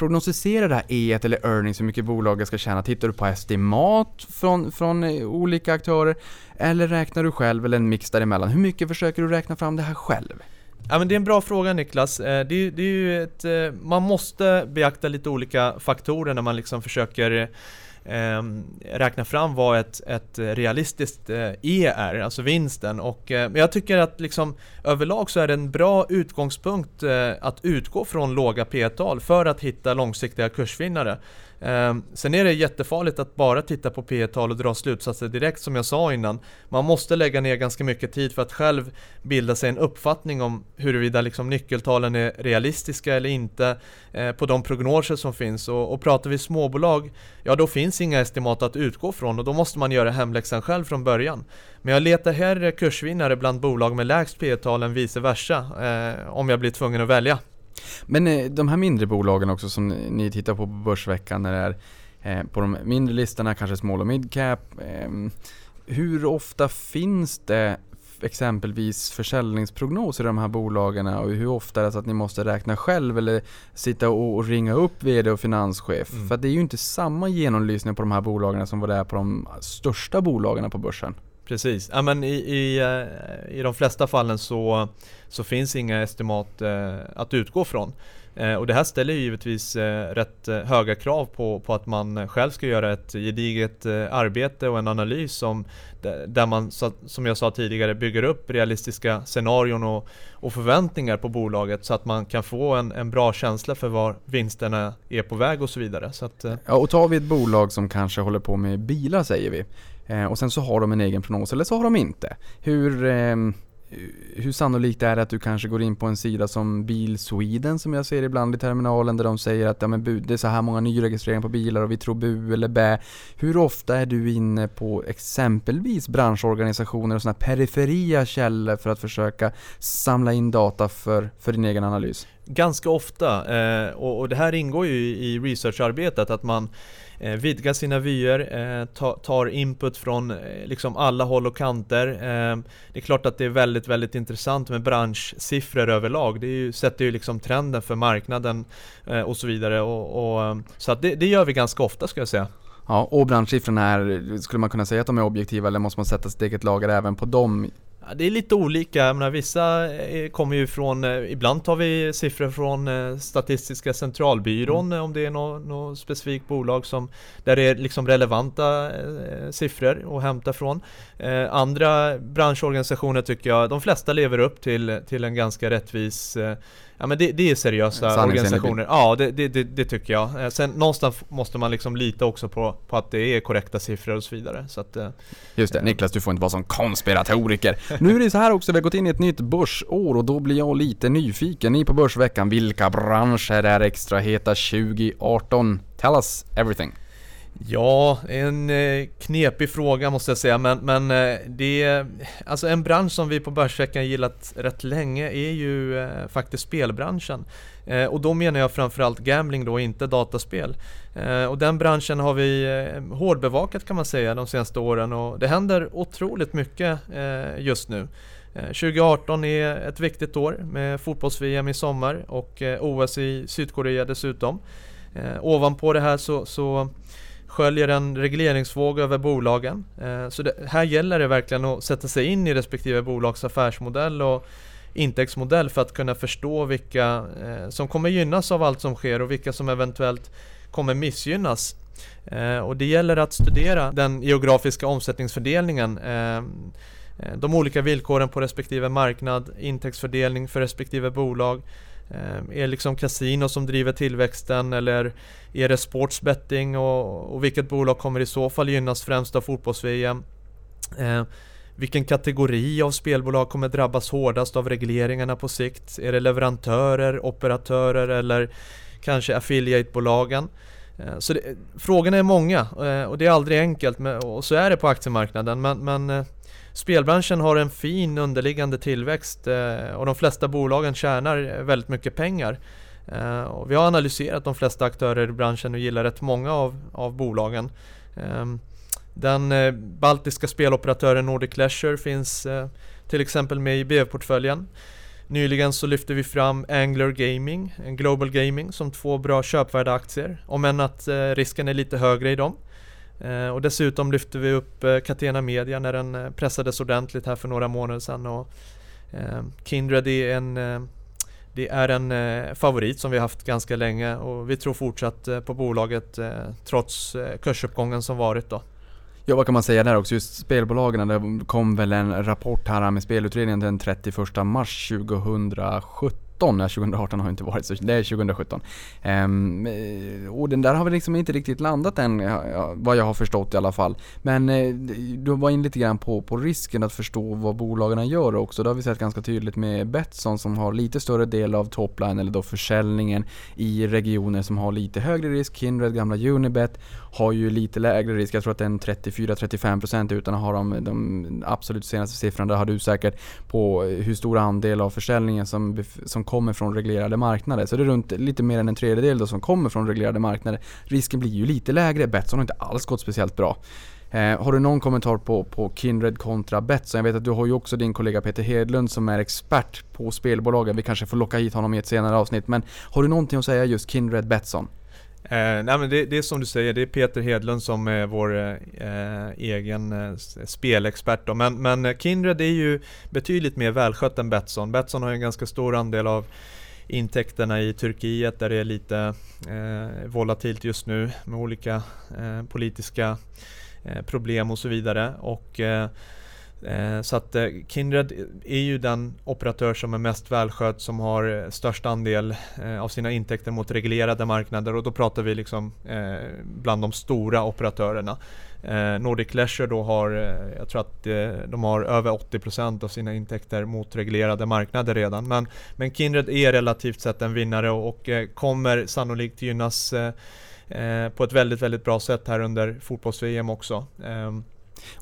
prognostisera det här E eller earnings, hur mycket bolaget ska tjäna? Tittar du på estimat från, från eh, olika aktörer? Eller räknar du själv eller en mix däremellan? Hur mycket försöker du räkna fram det här själv? Ja men det är en bra fråga Niklas. Eh, det är, det är ju ett, eh, man måste beakta lite olika faktorer när man liksom försöker eh, räkna fram vad ett, ett realistiskt eh, E är, alltså vinsten. Och, eh, jag tycker att liksom, överlag så är det en bra utgångspunkt eh, att utgå från låga P-tal för att hitta långsiktiga kursvinnare. Ehm, sen är det jättefarligt att bara titta på P tal och dra slutsatser direkt som jag sa innan. Man måste lägga ner ganska mycket tid för att själv bilda sig en uppfattning om huruvida liksom nyckeltalen är realistiska eller inte eh, på de prognoser som finns. Och, och pratar vi småbolag, ja då finns inga estimat att utgå från och då måste man göra hemläxan själv från början. Men jag letar hellre kursvinnare bland bolag med lägst P tal än vice versa eh, om jag blir tvungen att välja. Men eh, de här mindre bolagen också som ni tittar på på Börsveckan när det är eh, på de mindre listorna, kanske small och mid cap. Ehm, hur ofta finns det exempelvis försäljningsprognoser i de här bolagen och hur ofta är det så att ni måste räkna själv eller sitta och ringa upp VD och finanschef? Mm. För det är ju inte samma genomlysning på de här bolagen som vad det är på de största bolagen på börsen. Precis, ja, men i, i, eh, i de flesta fallen så, så finns inga estimat eh, att utgå från. Eh, och det här ställer givetvis rätt höga krav på, på att man själv ska göra ett gediget arbete och en analys som, där man, som jag sa tidigare, bygger upp realistiska scenarion och, och förväntningar på bolaget så att man kan få en, en bra känsla för var vinsterna är på väg och så vidare. Så att, ja, och tar vi ett bolag som kanske håller på med bilar säger vi Eh, och sen så har de en egen prognos, eller så har de inte. Hur, ehm, hur sannolikt är det att du kanske går in på en sida som Bil Sweden som jag ser ibland i terminalen där de säger att ja, men det är så här många nyregistreringar på bilar och vi tror bu eller bä. Hur ofta är du inne på exempelvis branschorganisationer och sådana periferia källor för att försöka samla in data för, för din egen analys? Ganska ofta eh, och, och, det här ingår ju i researcharbetet att man eh, vidgar sina vyer, eh, tar input från eh, liksom alla håll och kanter. Eh, det är klart att det är väldigt, väldigt intressant med branschsiffror överlag. Det är ju, sätter ju liksom trenden för marknaden eh, och så vidare. Och, och eh, så att det, det gör vi ganska ofta ska jag säga. Ja, och branschsiffrorna här, skulle man kunna säga att de är objektiva eller måste man sätta sitt eget lager även på dem det är lite olika, jag menar, vissa eh, kommer ju från, eh, ibland tar vi siffror från eh, Statistiska centralbyrån mm. om det är något, något specifikt bolag som där det är liksom relevanta siffror att hämta från. Andra branschorganisationer tycker jag, de flesta lever upp till, till en ganska rättvis Ja men det, det är seriösa organisationer. Ja det, det, det, tycker jag. Eh, Sen någonstans måste man liksom lita också på, på att det är korrekta siffror och så vidare. Så att, eh, Just det, Niklas du får inte vara sån konspiratoriker. Nu är det så här också, vi har gått in i ett nytt börsår och då blir jag lite nyfiken. Ni på Börsveckan, vilka branscher är extra heta 2018? Tell us everything. Ja, en eh, knepig fråga måste jag säga men, men eh, det är, alltså en bransch som vi på Börsveckan gillat rätt länge är ju eh, faktiskt spelbranschen. Och då menar jag framförallt gambling då, inte dataspel. Och den branschen har vi hårdbevakat kan man säga de senaste åren och det händer otroligt mycket just nu. 2018 är ett viktigt år med fotbolls-VM i sommar och OS i Sydkorea dessutom. Ovanpå det här så, så sköljer en regleringsvåg över bolagen. Eh, så det, här gäller det verkligen att sätta sig in i respektive bolags affärsmodell och intäktsmodell för att kunna förstå vilka eh, som kommer gynnas av allt som sker och vilka som eventuellt kommer missgynnas. Eh, och det gäller att studera den geografiska omsättningsfördelningen de olika villkoren på respektive marknad, intäktsfördelning för respektive bolag. Ehm, är Är liksom kasino som driver tillväxten eller är det sportsbetting och, och vilket bolag kommer i så fall gynnas främst av fotbolls-VM? Eh, vilken kategori av spelbolag kommer drabbas hårdast av regleringarna på sikt? Är det leverantörer, operatörer eller kanske affiliatebolagen? Eh, Så det, frågorna är många eh, och det är aldrig enkelt med, och så är det på aktiemarknaden men, men eh, Spelbranschen har en fin underliggande tillväxt eh, och de flesta bolagen tjänar väldigt mycket pengar. Eh, vi har analyserat de flesta aktörer i branschen och gillar rätt många av, av bolagen. Eh, den baltiska speloperatören Nordic Leisure finns till exempel med i BV-portföljen. Nyligen så lyfte vi fram Angler Gaming, en Global Gaming, som två bra köpvärda aktier. Om än att risken är lite högre i dem. Eh, och dessutom lyfte vi upp eh, Catena Media när den eh, pressades ordentligt här för några månader sedan. Och, Kindred är en, det är en favorit som vi har haft ganska länge och vi tror fortsatt på bolaget trots kursuppgången som varit då. Ja, vad kan man säga där också? Just spelbolagen, det kom väl en rapport här med spelutredningen den 31 mars 2017. Ja, 2018 har ju inte varit så, det är 2017. Ehm, eh, och den där har väl liksom inte riktigt landat än, vad jag har förstått i alla fall. Men eh, du var in lite grann på, på risken att förstå vad bolagen gör också. Det har vi sett ganska tydligt med Betsson som har lite större del av topline, eller då försäljningen, i regioner som har lite högre risk. Kindred, gamla Unibet, har ju lite lägre risk. Jag tror att det är 34-35% utan att ha de, de absolut senaste siffrorna. Där har du säkert på hur stor andel av försäljningen som, som kommer från reglerade marknader. Så det är runt lite mer än en tredjedel då som kommer från reglerade marknader. Risken blir ju lite lägre. Betsson har inte alls gått speciellt bra. Eh, har du någon kommentar på, på Kindred kontra Betsson? Jag vet att du har ju också din kollega Peter Hedlund som är expert på spelbolagen. Vi kanske får locka hit honom i ett senare avsnitt. Men har du någonting att säga just Kindred Betsson? Eh, nej men det, det är som du säger, det är Peter Hedlund som är vår eh, egen eh, spelexpert då. Men, men eh, Kindred är ju betydligt mer välskött än Betsson. Betsson har ju en ganska stor andel av intäkterna i Turkiet där det är lite eh, volatilt just nu med olika eh, politiska eh, problem och så vidare. Och Eh, Eh, så att eh, Kindred är ju den operatör som är mest välskött, som har eh, störst andel eh, av sina intäkter mot reglerade marknader och då pratar vi liksom eh, bland de stora operatörerna. Eh, Nordic Leisure då har, eh, jag tror att eh, de har över 80% av sina intäkter mot reglerade marknader redan. Men, men Kindred är relativt sett en vinnare och, och eh, kommer sannolikt gynnas eh, eh, på ett väldigt, väldigt bra sätt här under fotbolls-VM också. Ehm,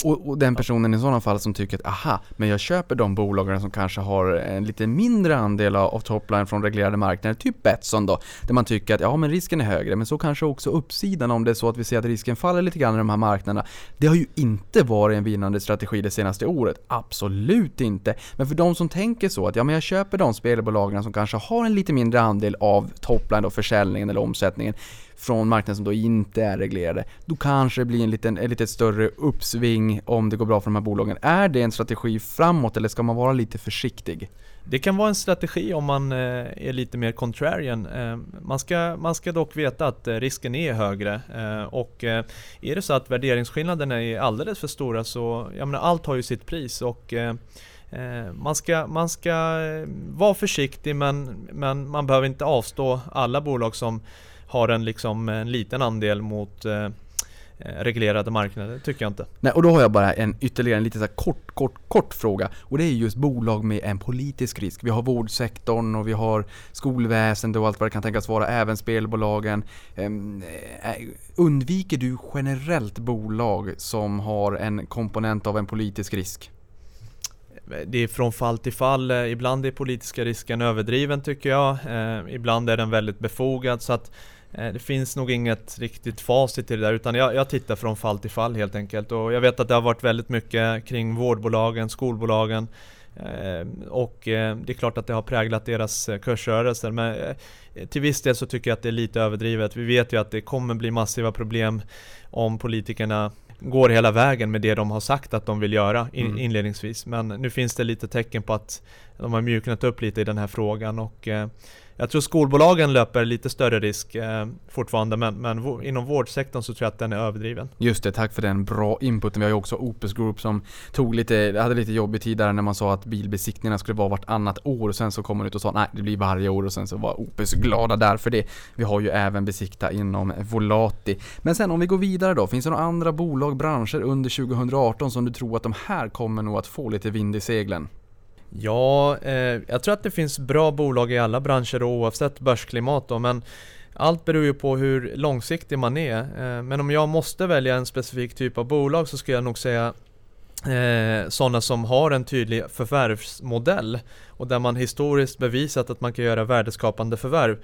och, och den personen i sådana fall som tycker att aha, men jag köper de bolagen som kanske har en lite mindre andel av, av topline från reglerade marknader, typ Betsson då, där man tycker att ja men risken är högre, men så kanske också uppsidan om det är så att vi ser att risken faller lite grann i de här marknaderna. Det har ju inte varit en vinnande strategi det senaste året, absolut inte. Men för de som tänker så att ja men jag köper de spelbolagen som kanske har en lite mindre andel av topline och försäljningen eller omsättningen, från marknaden som då inte är reglerade, då kanske det blir en liten, ett lite större uppsving om det går bra för de här bolagen. Är det en strategi framåt eller ska man vara lite försiktig? Det kan vara en strategi om man eh, är lite mer contrarian. Eh, man ska, man ska dock veta att eh, risken är högre och är det så att värderingsskillnaderna är alldeles för stora så, jag menar allt har ju sitt pris och Eh, man ska, man ska eh, vara försiktig men, men man behöver inte avstå alla bolag som har en, liksom, en liten andel mot eh, eh reglerade marknader, tycker jag inte. Nej, och då har jag bara en ytterligare en lite så kort, kort, kort fråga. Och det är just bolag med en politisk risk. Vi har vårdsektorn och vi har skolväsendet och allt vad det kan tänkas vara, även spelbolagen. Ehm, undviker du generellt bolag som har en komponent av en politisk risk? Det är från fall till fall. Eh, ibland är politiska risken överdriven tycker jag. Eh, ibland är den väldigt befogad. Så att Eh, det finns nog inget riktigt facit till det där utan jag, jag, tittar från fall till fall helt enkelt. Och jag vet att det har varit väldigt mycket kring vårdbolagen, skolbolagen. Eh, och eh, det är klart att det har präglat deras eh, kursrörelser. Men eh, till viss del så tycker jag att det är lite överdrivet. Vi vet ju att det kommer bli massiva problem om politikerna går hela vägen med det de har sagt att de vill göra in, mm. inledningsvis. Men nu finns det lite tecken på att de har mjuknat upp lite i den här frågan och jag tror skolbolagen löper lite större risk eh, fortfarande men, men inom vårdsektorn så tror jag att den är överdriven. Just det, tack för den bra inputen. Vi har ju också Opus Group som tog lite, hade lite jobbig tid där när man sa att bilbesiktningarna skulle vara vartannat år och sen så kom man ut och sa nej det blir varje år och sen så var Opus glada där för det. Vi har ju även besikta inom Volati. Men sen om vi går vidare då, finns det några andra bolag, branscher under 2018 som du tror att de här kommer nog att få lite vind i seglen? Ja, eh, jag tror att det finns bra bolag i alla branscher oavsett börsklimat då, men allt beror ju på hur långsiktig man är. Eh, men om jag måste välja en specifik typ av bolag så skulle jag nog säga eh, sådana som har en tydlig förvärvsmodell och där man historiskt bevisat att man kan göra värdeskapande förvärv.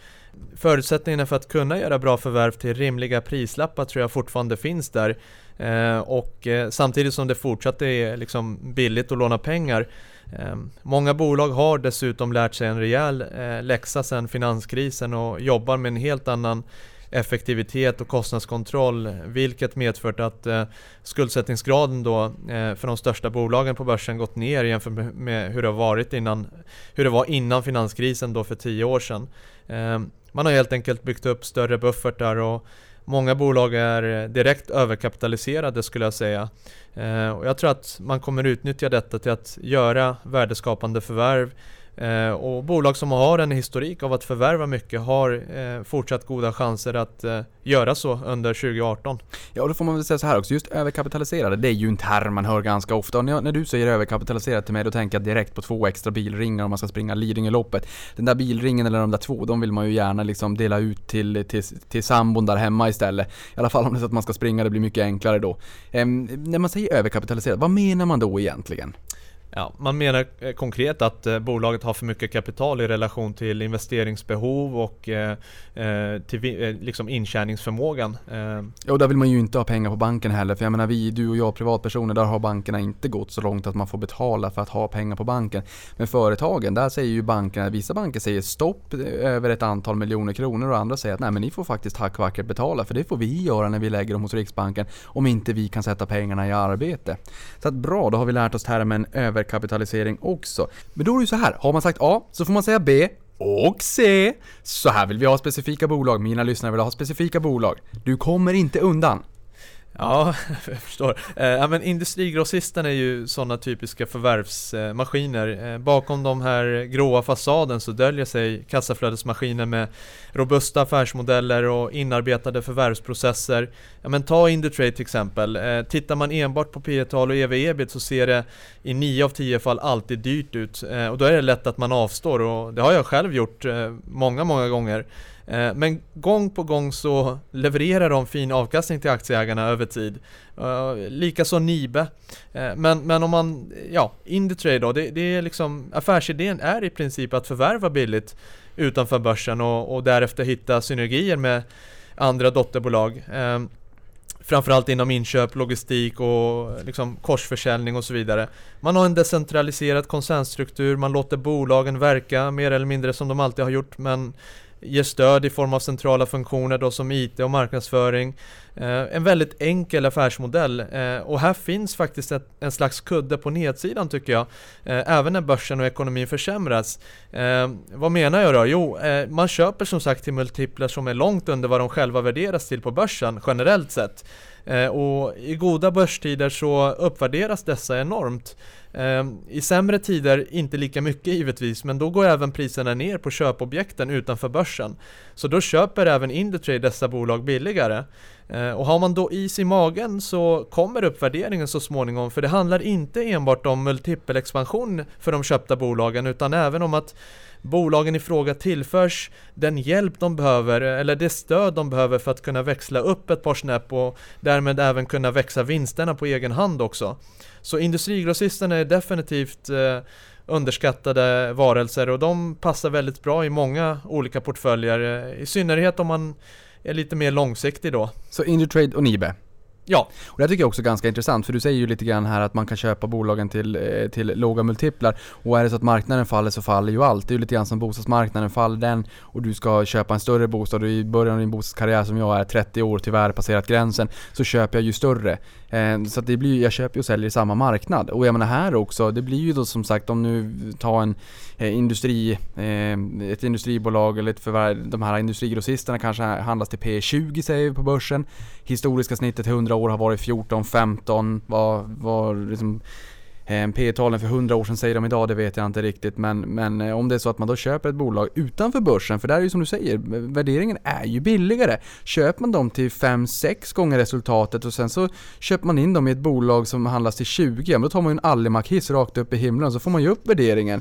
Förutsättningarna för att kunna göra bra förvärv till rimliga prislappar tror jag fortfarande finns där. Eh, och eh, samtidigt som det fortsatt är liksom billigt att låna pengar Ehm, många bolag har dessutom lärt sig en rejäl eh, läxa sedan finanskrisen och jobbar med en helt annan effektivitet och kostnadskontroll vilket medfört att eh, skuldsättningsgraden då eh, för de största bolagen på börsen gått ner jämfört med hur det, varit innan, hur det var innan finanskrisen då för tio år sedan. Eh, man har helt enkelt byggt upp större buffertar och Många bolag är eh, direkt överkapitaliserade skulle jag säga. Eh, och jag tror att man kommer utnyttja detta till att göra värdeskapande förvärv Eh, och bolag som har en historik av att förvärva mycket har eh, fortsatt goda chanser att eh, göra så under 2018. Ja, och då får man väl säga så här också, just överkapitaliserade, det är ju en term man hör ganska ofta. Och när, när du säger överkapitaliserade till mig, då tänker jag direkt på två extra bilringar om man ska springa Lidingöloppet. Den där bilringen eller de där två, de vill man ju gärna liksom dela ut till, till, till sambon där hemma istället. I alla fall om det är så att man ska springa, det blir mycket enklare då. Eh, när man säger överkapitaliserad, vad menar man då egentligen? Ja, man menar eh, konkret att eh, bolaget har för mycket kapital i relation till investeringsbehov och eh, eh till liksom intjäningsförmågan. Ja, och där vill man ju inte ha pengar på banken heller. För jag menar, vi, du och jag privatpersoner, där har bankerna inte gått så långt att man får betala för att ha pengar på banken. Men företagen, där säger ju bankerna, vissa banker säger stopp över ett antal miljoner kronor och andra säger att nej men ni får faktiskt hackvackert betala för det får vi göra när vi lägger dem hos Riksbanken om inte vi kan sätta pengarna i arbete. Så att bra, då har vi lärt oss termen över överkapitalisering också. Men då är det ju så här, har man sagt A så får man säga B och C. Så här vill vi ha specifika bolag, mina lyssnare vill ha specifika bolag. Du kommer inte undan. Ja, jag förstår. Eh, ja, men industrigrossisten är ju sådana typiska förvärvsmaskiner. Eh, bakom de här gråa fasaden så döljer sig kassaflödesmaskiner med robusta affärsmodeller och inarbetade förvärvsprocesser. Ja, men ta Indutrade till exempel. Eh, tittar man enbart på P tal och EV-EBIT så ser det i 9 av 10 fall alltid dyrt ut. och då är det lätt att man avstår och det har jag själv gjort många, många gånger. Eh, men gång på gång så levererar de fin avkastning till aktieägarna över tid. Eh, likaså Nibe. Eh, men, men om man, ja, Indutrade då, det, det är liksom, affärsidén är i princip att förvärva billigt utanför börsen och, och därefter hitta synergier med andra dotterbolag. Framförallt inom inköp, logistik och liksom korsförsäljning och så vidare. Man har en decentraliserad koncernstruktur, man låter bolagen verka mer eller mindre som de alltid har gjort men ger stöd i form av centrala funktioner då som IT och marknadsföring. Eh, en väldigt enkel affärsmodell eh, och här finns faktiskt ett, en slags kudde på nedsidan tycker jag. Eh, även när börsen och ekonomin försämras. Eh, vad menar jag då? Jo, eh, man köper som sagt till multiplar som är långt under vad de själva värderas till på börsen generellt sett. Eh, och i goda börstider så uppvärderas dessa enormt. Ehm, I sämre tider inte lika mycket givetvis, men då går även priserna ner på köpobjekten utanför börsen. Så då köper även Indutrade dessa bolag billigare. Eh, och har man då is i magen så kommer uppvärderingen så småningom, för det handlar inte enbart om multipelexpansion för de köpta bolagen, utan även om att bolagen i fråga tillförs den hjälp de behöver, eller det stöd de behöver för att kunna växla upp ett par snäpp och därmed även kunna växa vinsterna på egen hand också. Så industrigrossisterna är definitivt eh, underskattade varelser och de passar väldigt bra i många olika portföljer, eh, i synnerhet om man är lite mer långsiktig då. Så Indutrade och Nibe? Ja. Och det tycker jag också är ganska intressant, för du säger ju lite grann här att man kan köpa bolagen till, eh, till låga multiplar. Och är det så att marknaden faller så faller ju allt. Det är ju lite grann som bostadsmarknaden, faller den och du ska köpa en större bostad och i början av din bostadskarriär som jag är, 30 år tyvärr passerat gränsen, så köper jag ju större. Eh, så att det blir jag köper och säljer i samma marknad. Och jag menar här också, det blir ju då som sagt om nu tar en eh, industri, eh, ett industribolag eller ett förvärv, de här industrigrossisterna kanske handlas till P20 säger vi på börsen. Historiska snittet 100 år har varit 14, 15, Var, var liksom Eh, P-talen för 100 år sedan säger de idag, det vet jag inte riktigt. Men, men eh, om det är så att man då köper ett bolag utanför börsen, för där är ju som du säger, värderingen är ju billigare. Köper man dem till 5-6 gånger resultatet och sen så köper man in dem i ett bolag som handlas till 20, då tar man ju en Allimack-hiss rakt upp i himlen så får man ju upp värderingen.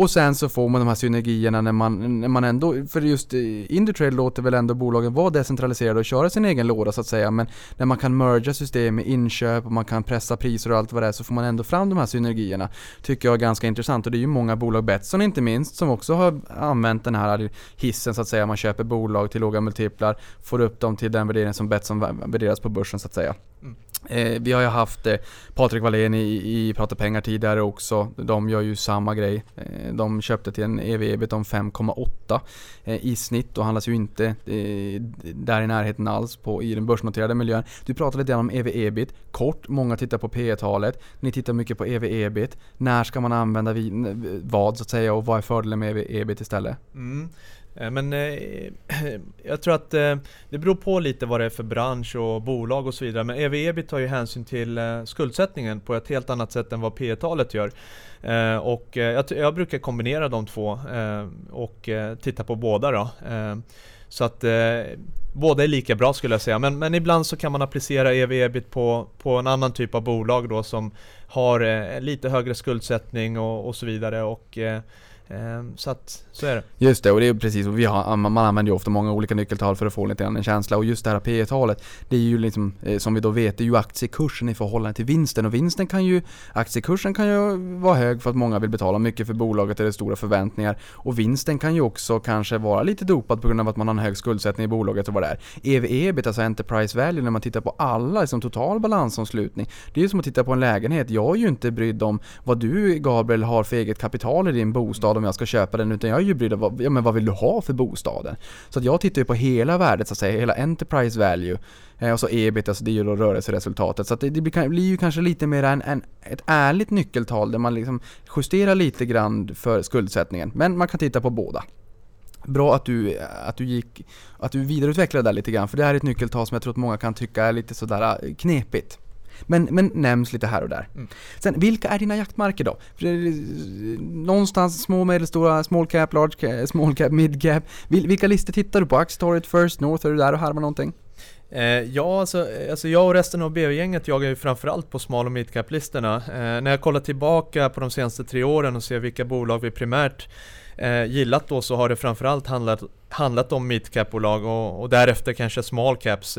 Och sen så får man de här synergierna när man, när man ändå, för just Indutrail Indutrade låter väl ändå bolagen vara decentraliserade och köra sin egen låda så att säga, men när man kan merga system med inköp och man kan pressa priser och allt vad det är så får man ändå fram de här synergierna. Tycker jag är ganska intressant och det är ju många bolag, Betsson inte minst, som också har använt den här hissen så att säga, man köper bolag till låga multiplar, får upp dem till den värdering som Betsson värderas på börsen så att säga. Mm. Eh, vi har ju haft eh, Patrik Wallén i, i Prata pengar tidigare också. De gör ju samma grej. Eh, de köpte till en ev-ebit om 5,8 eh, i snitt och handlas ju inte eh, där i närheten alls på, i den börsnoterade miljön. Du pratade lite om ev-ebit. Kort, många tittar på P talet Ni tittar mycket på ev-ebit. När ska man använda vi, vad så att säga och vad är fördelen med ev-ebit istället? Mm. Eh, men eh, jag tror att eh, det beror på lite vad det är för bransch och bolag och så vidare. Men EV-EBIT tar ju hänsyn till eh, skuldsättningen på ett helt annat sätt än vad P talet gör. Eh, och eh, jag, jag, brukar kombinera de två eh, och eh, titta på båda då. så att båda är lika bra skulle jag säga. Men, men ibland så kan man applicera EV-EBIT på, på en annan typ av bolag då som har lite högre skuldsättning och, och så vidare. Och, Ehm, så att, så är det. Just det, och det är precis, och vi har, man använder ju ofta många olika nyckeltal för att få lite grann en känsla. Och just det här P talet det är ju liksom, eh, som vi då vet, det är ju aktiekursen i förhållande till vinsten. Och vinsten kan ju, aktiekursen kan ju vara hög för att många vill betala mycket för bolaget eller stora förväntningar. Och vinsten kan ju också kanske vara lite dopad på grund av att man har en hög skuldsättning i bolaget och vad det är. EV-EBIT, alltså Enterprise Value, när man tittar på alla, liksom total balansomslutning. Det är ju som att titta på en lägenhet. Jag är ju inte brydd om vad du Gabriel har för eget kapital i din bostad om jag ska köpa den utan jag är ju brydd om ja, men vad vill du ha för bostaden? Så att jag tittar ju på hela värdet så att säga, hela enterprise value. Eh, och så ebit, alltså det är ju då rörelseresultatet. Så att det, det blir, blir, ju kanske lite mer en, en, ett ärligt nyckeltal där man liksom justerar lite grann för skuldsättningen. Men man kan titta på båda. Bra att du, att du gick, att du vidareutvecklade det där lite grann, för det här är ett nyckeltal som jag tror att många kan tycka är lite sådär eh, knepigt. Men, men nämns lite här och där. Mm. Sen, vilka är dina jaktmarker då? För någonstans små, medelstora, small cap, large cap, small cap, mid cap. vilka listor tittar du på? Aktietorget, First North, är du där och harvar någonting? Eh, ja, alltså, alltså jag och resten av BV-gänget jagar ju framförallt på small och midcap-listorna. Eh, när jag kollar tillbaka på de senaste tre åren och ser vilka bolag vi primärt eh, gillat då så har det framförallt handlat, handlat om midcap-bolag och, och, därefter kanske small caps.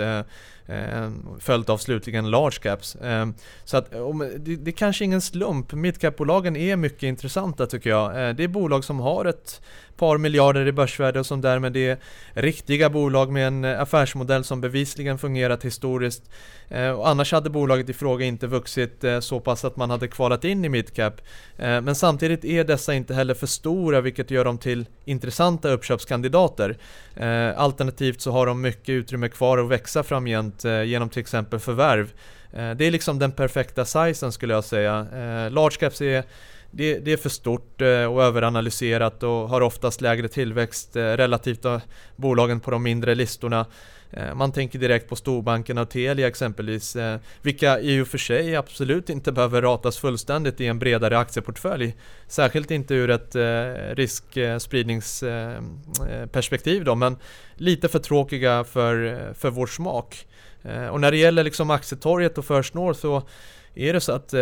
Ehm, följt av slutligen large caps. Ehm, så att det, det är kanske ingen slump. Midcap-bolagen är mycket intressanta tycker jag. Ehm, det är bolag som har ett par miljarder i börsvärde och som därmed är riktiga bolag med en eh, affärsmodell som bevisligen fungerat historiskt. Eh, och annars hade bolaget i fråga inte vuxit eh, så pass att man hade kvalat in i midcap. Men samtidigt är dessa inte heller för stora vilket gör dem till intressanta uppköpskandidater. Alternativt så har de mycket utrymme kvar att växa framgent genom till exempel förvärv. Det är liksom den perfekta sizen skulle jag säga. Large caps är det, det, är för stort eh, och överanalyserat och har oftast lägre tillväxt eh, relativt av bolagen på de mindre listorna. Eh, man tänker direkt på storbankerna och Telia exempelvis, vilka i och för sig absolut inte behöver ratas fullständigt i en bredare aktieportfölj. Särskilt inte ur ett riskspridningsperspektiv då, men lite för tråkiga för, för vår smak. Och när det gäller liksom aktietorget och First North så är det så att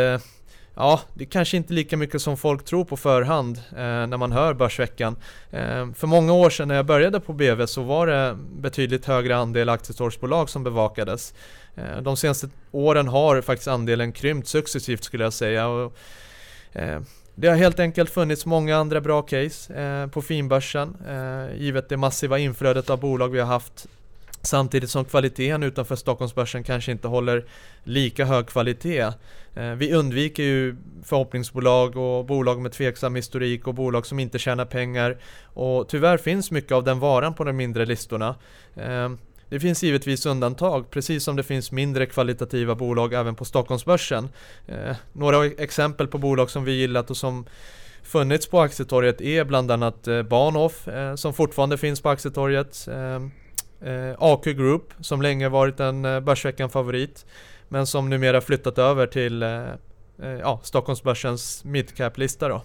Ja, det är kanske inte lika mycket som folk tror på förhand eh, när man hör Börsveckan. Eh, för många år sedan när jag började på BV så var det betydligt högre andel aktietorgsbolag som bevakades. Eh, de senaste åren har faktiskt andelen krympt successivt skulle jag säga. Och, eh, det har helt enkelt funnits många andra bra case eh, på finbörsen, eh, givet det massiva inflödet av bolag vi har haft Samtidigt som kvaliteten utanför Stockholmsbörsen kanske inte håller lika hög kvalitet. Eh, vi undviker ju förhoppningsbolag och bolag med tveksam historik och bolag som inte tjänar pengar. Och tyvärr finns mycket av den varan på de mindre listorna. Eh, det finns givetvis undantag, precis som det finns mindre kvalitativa bolag även på Stockholmsbörsen. Eh, några exempel på bolag som vi gillat och som funnits på aktietorget är bland annat Bahnhof som fortfarande finns på aktietorget. Eh, AQ Group som länge varit en eh, Börsveckan-favorit men som numera flyttat över till eh, eh ja, Stockholmsbörsens midcap-lista då.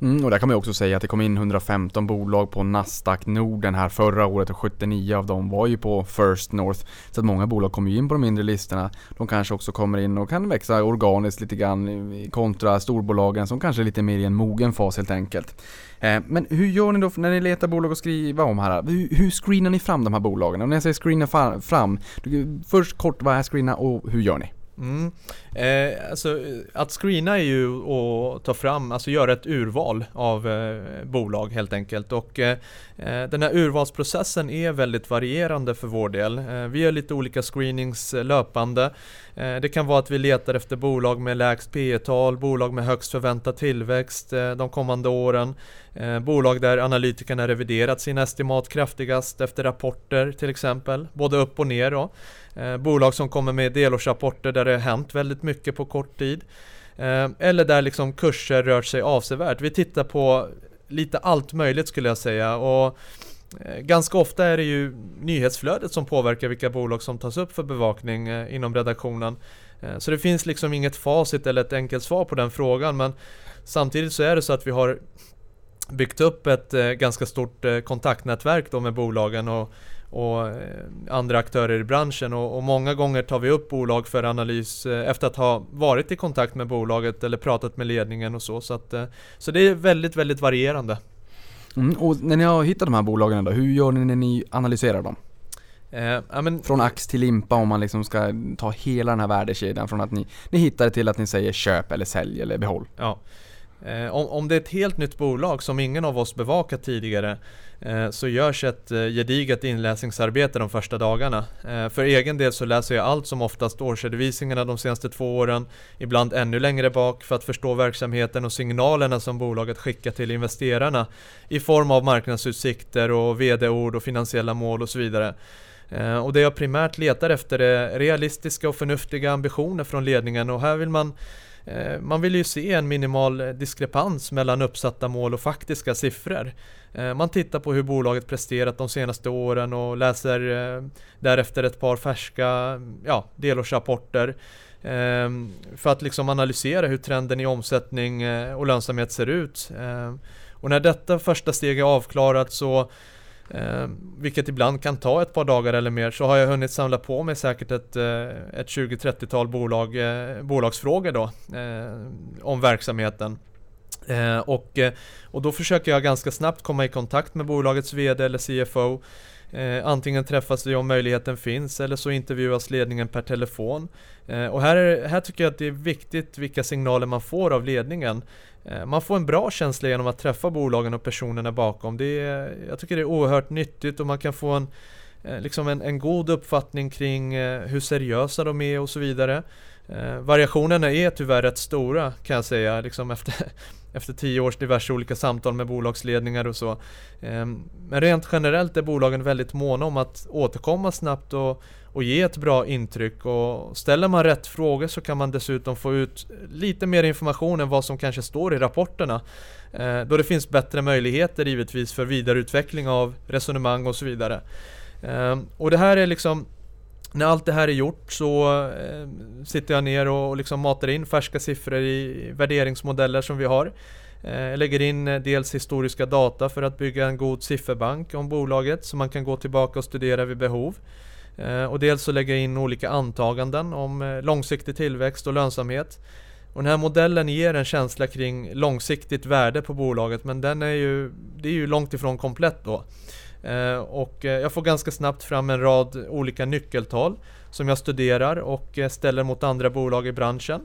Mm, och där kan man ju också säga att det kom in 115 bolag på Nasdaq Norden här förra året och 79 av dem var ju på First North. Så att många bolag kommer ju in på de mindre listorna. De kanske också kommer in och kan växa organiskt lite grann kontra storbolagen som kanske är lite mer i en mogen fas helt enkelt. Eh, men hur gör ni då när ni letar bolag att skriva om här? Hur, screenar ni fram de här bolagen? Och när jag säger screena fram, först kort vad är screena och hur gör ni? Mm. Eh, alltså, att screena är ju att ta fram, alltså göra ett urval av eh, bolag helt enkelt. Och eh, eh den här urvalsprocessen är väldigt varierande för vår del. Eh, vi gör lite olika screenings eh, löpande. Eh, det kan vara att vi letar efter bolag med lägst P tal bolag med högst förväntad tillväxt eh, de kommande åren. Eh, bolag där analytikerna reviderat sina estimat kraftigast efter rapporter till exempel, både upp och ner. Då. Bolag som kommer med delårsrapporter där det har hänt väldigt mycket på kort tid. Eller där liksom kurser rört sig avsevärt. Vi tittar på lite allt möjligt skulle jag säga. Och Eh, ganska ofta är det ju nyhetsflödet som påverkar vilka bolag som tas upp för bevakning eh, inom redaktionen. Eh, så det finns liksom inget facit eller ett enkelt svar på den frågan men samtidigt så är det så att vi har byggt upp ett ganska stort kontaktnätverk då med bolagen och och andra aktörer i branschen och, och, många gånger tar vi upp bolag för analys efter att ha varit i kontakt med bolaget eller pratat med ledningen och så. Så, att, så det är väldigt, väldigt varierande. Mm, och när ni har hittat de här bolagen då, hur gör ni när ni analyserar dem? Eh, men, från ax till limpa om man liksom ska ta hela den här värdekedjan från att ni, ni hittar det till att ni säger köp eller sälj eller behåll. Ja. Eh, om, om det är ett helt nytt bolag som ingen av oss bevakat tidigare eh, så görs ett eh, gediget inläsningsarbete de första dagarna. För egen del så läser jag allt som oftast årsredovisningarna de senaste två åren, ibland ännu längre bak för att förstå verksamheten och signalerna som bolaget skickar till investerarna i form av marknadsutsikter och vd-ord och finansiella mål och så vidare. Och det jag primärt letar efter är realistiska och förnuftiga ambitioner från ledningen och här vill man Eh, man vill ju se en minimal eh, diskrepans mellan uppsatta mål och faktiska siffror. Eh, man tittar på hur bolaget presterat de senaste åren och läser därefter ett par färska ja, delårsrapporter för att liksom analysera hur trenden i omsättning och lönsamhet ser ut. Och när detta första steg är avklarat så Eh, vilket ibland kan ta ett par dagar eller mer, så har jag hunnit samla på mig säkert ett, eh, ett 20-30-tal bolag, eh, bolagsfrågor då, eh, om verksamheten. Eh, och, eh, och då försöker jag ganska snabbt komma i kontakt med bolagets VD eller CFO. Eh, antingen träffas vi om möjligheten finns eller så intervjuas ledningen per telefon. Eh, och här, är, här tycker jag att det är viktigt vilka signaler man får av ledningen. Eh, man får en bra känsla genom att träffa bolagen och personerna bakom. Det är, jag tycker det är oerhört nyttigt och man kan få en, eh, liksom en, en god uppfattning kring eh, hur seriösa de är och så vidare. Eh, variationerna är tyvärr rätt stora kan jag säga liksom efter, efter tio års diverse olika samtal med bolagsledningar och så. Ehm, men rent generellt är bolagen väldigt måna om att återkomma snabbt och, och ge ett bra intryck. Och ställer man rätt frågor så kan man dessutom få ut lite mer information än vad som kanske står i rapporterna. Eh, då det finns bättre möjligheter givetvis för vidareutveckling av resonemang och så vidare. Ehm, och det här är liksom när allt det här är gjort så eh, sitter jag ner och liksom matar in färska siffror i värderingsmodeller som vi har. Eh, jag lägger in eh, dels historiska data för att bygga en god sifferbank om bolaget som man kan gå tillbaka och studera vid behov. Eh, och dels så lägger jag in olika antaganden om eh, långsiktig tillväxt och lönsamhet. Och den här modellen ger en känsla kring långsiktigt värde på bolaget men den är ju, det är ju långt ifrån komplett då. Eh, och eh, jag får ganska snabbt fram en rad olika nyckeltal som jag studerar och eh, ställer mot andra bolag i branschen.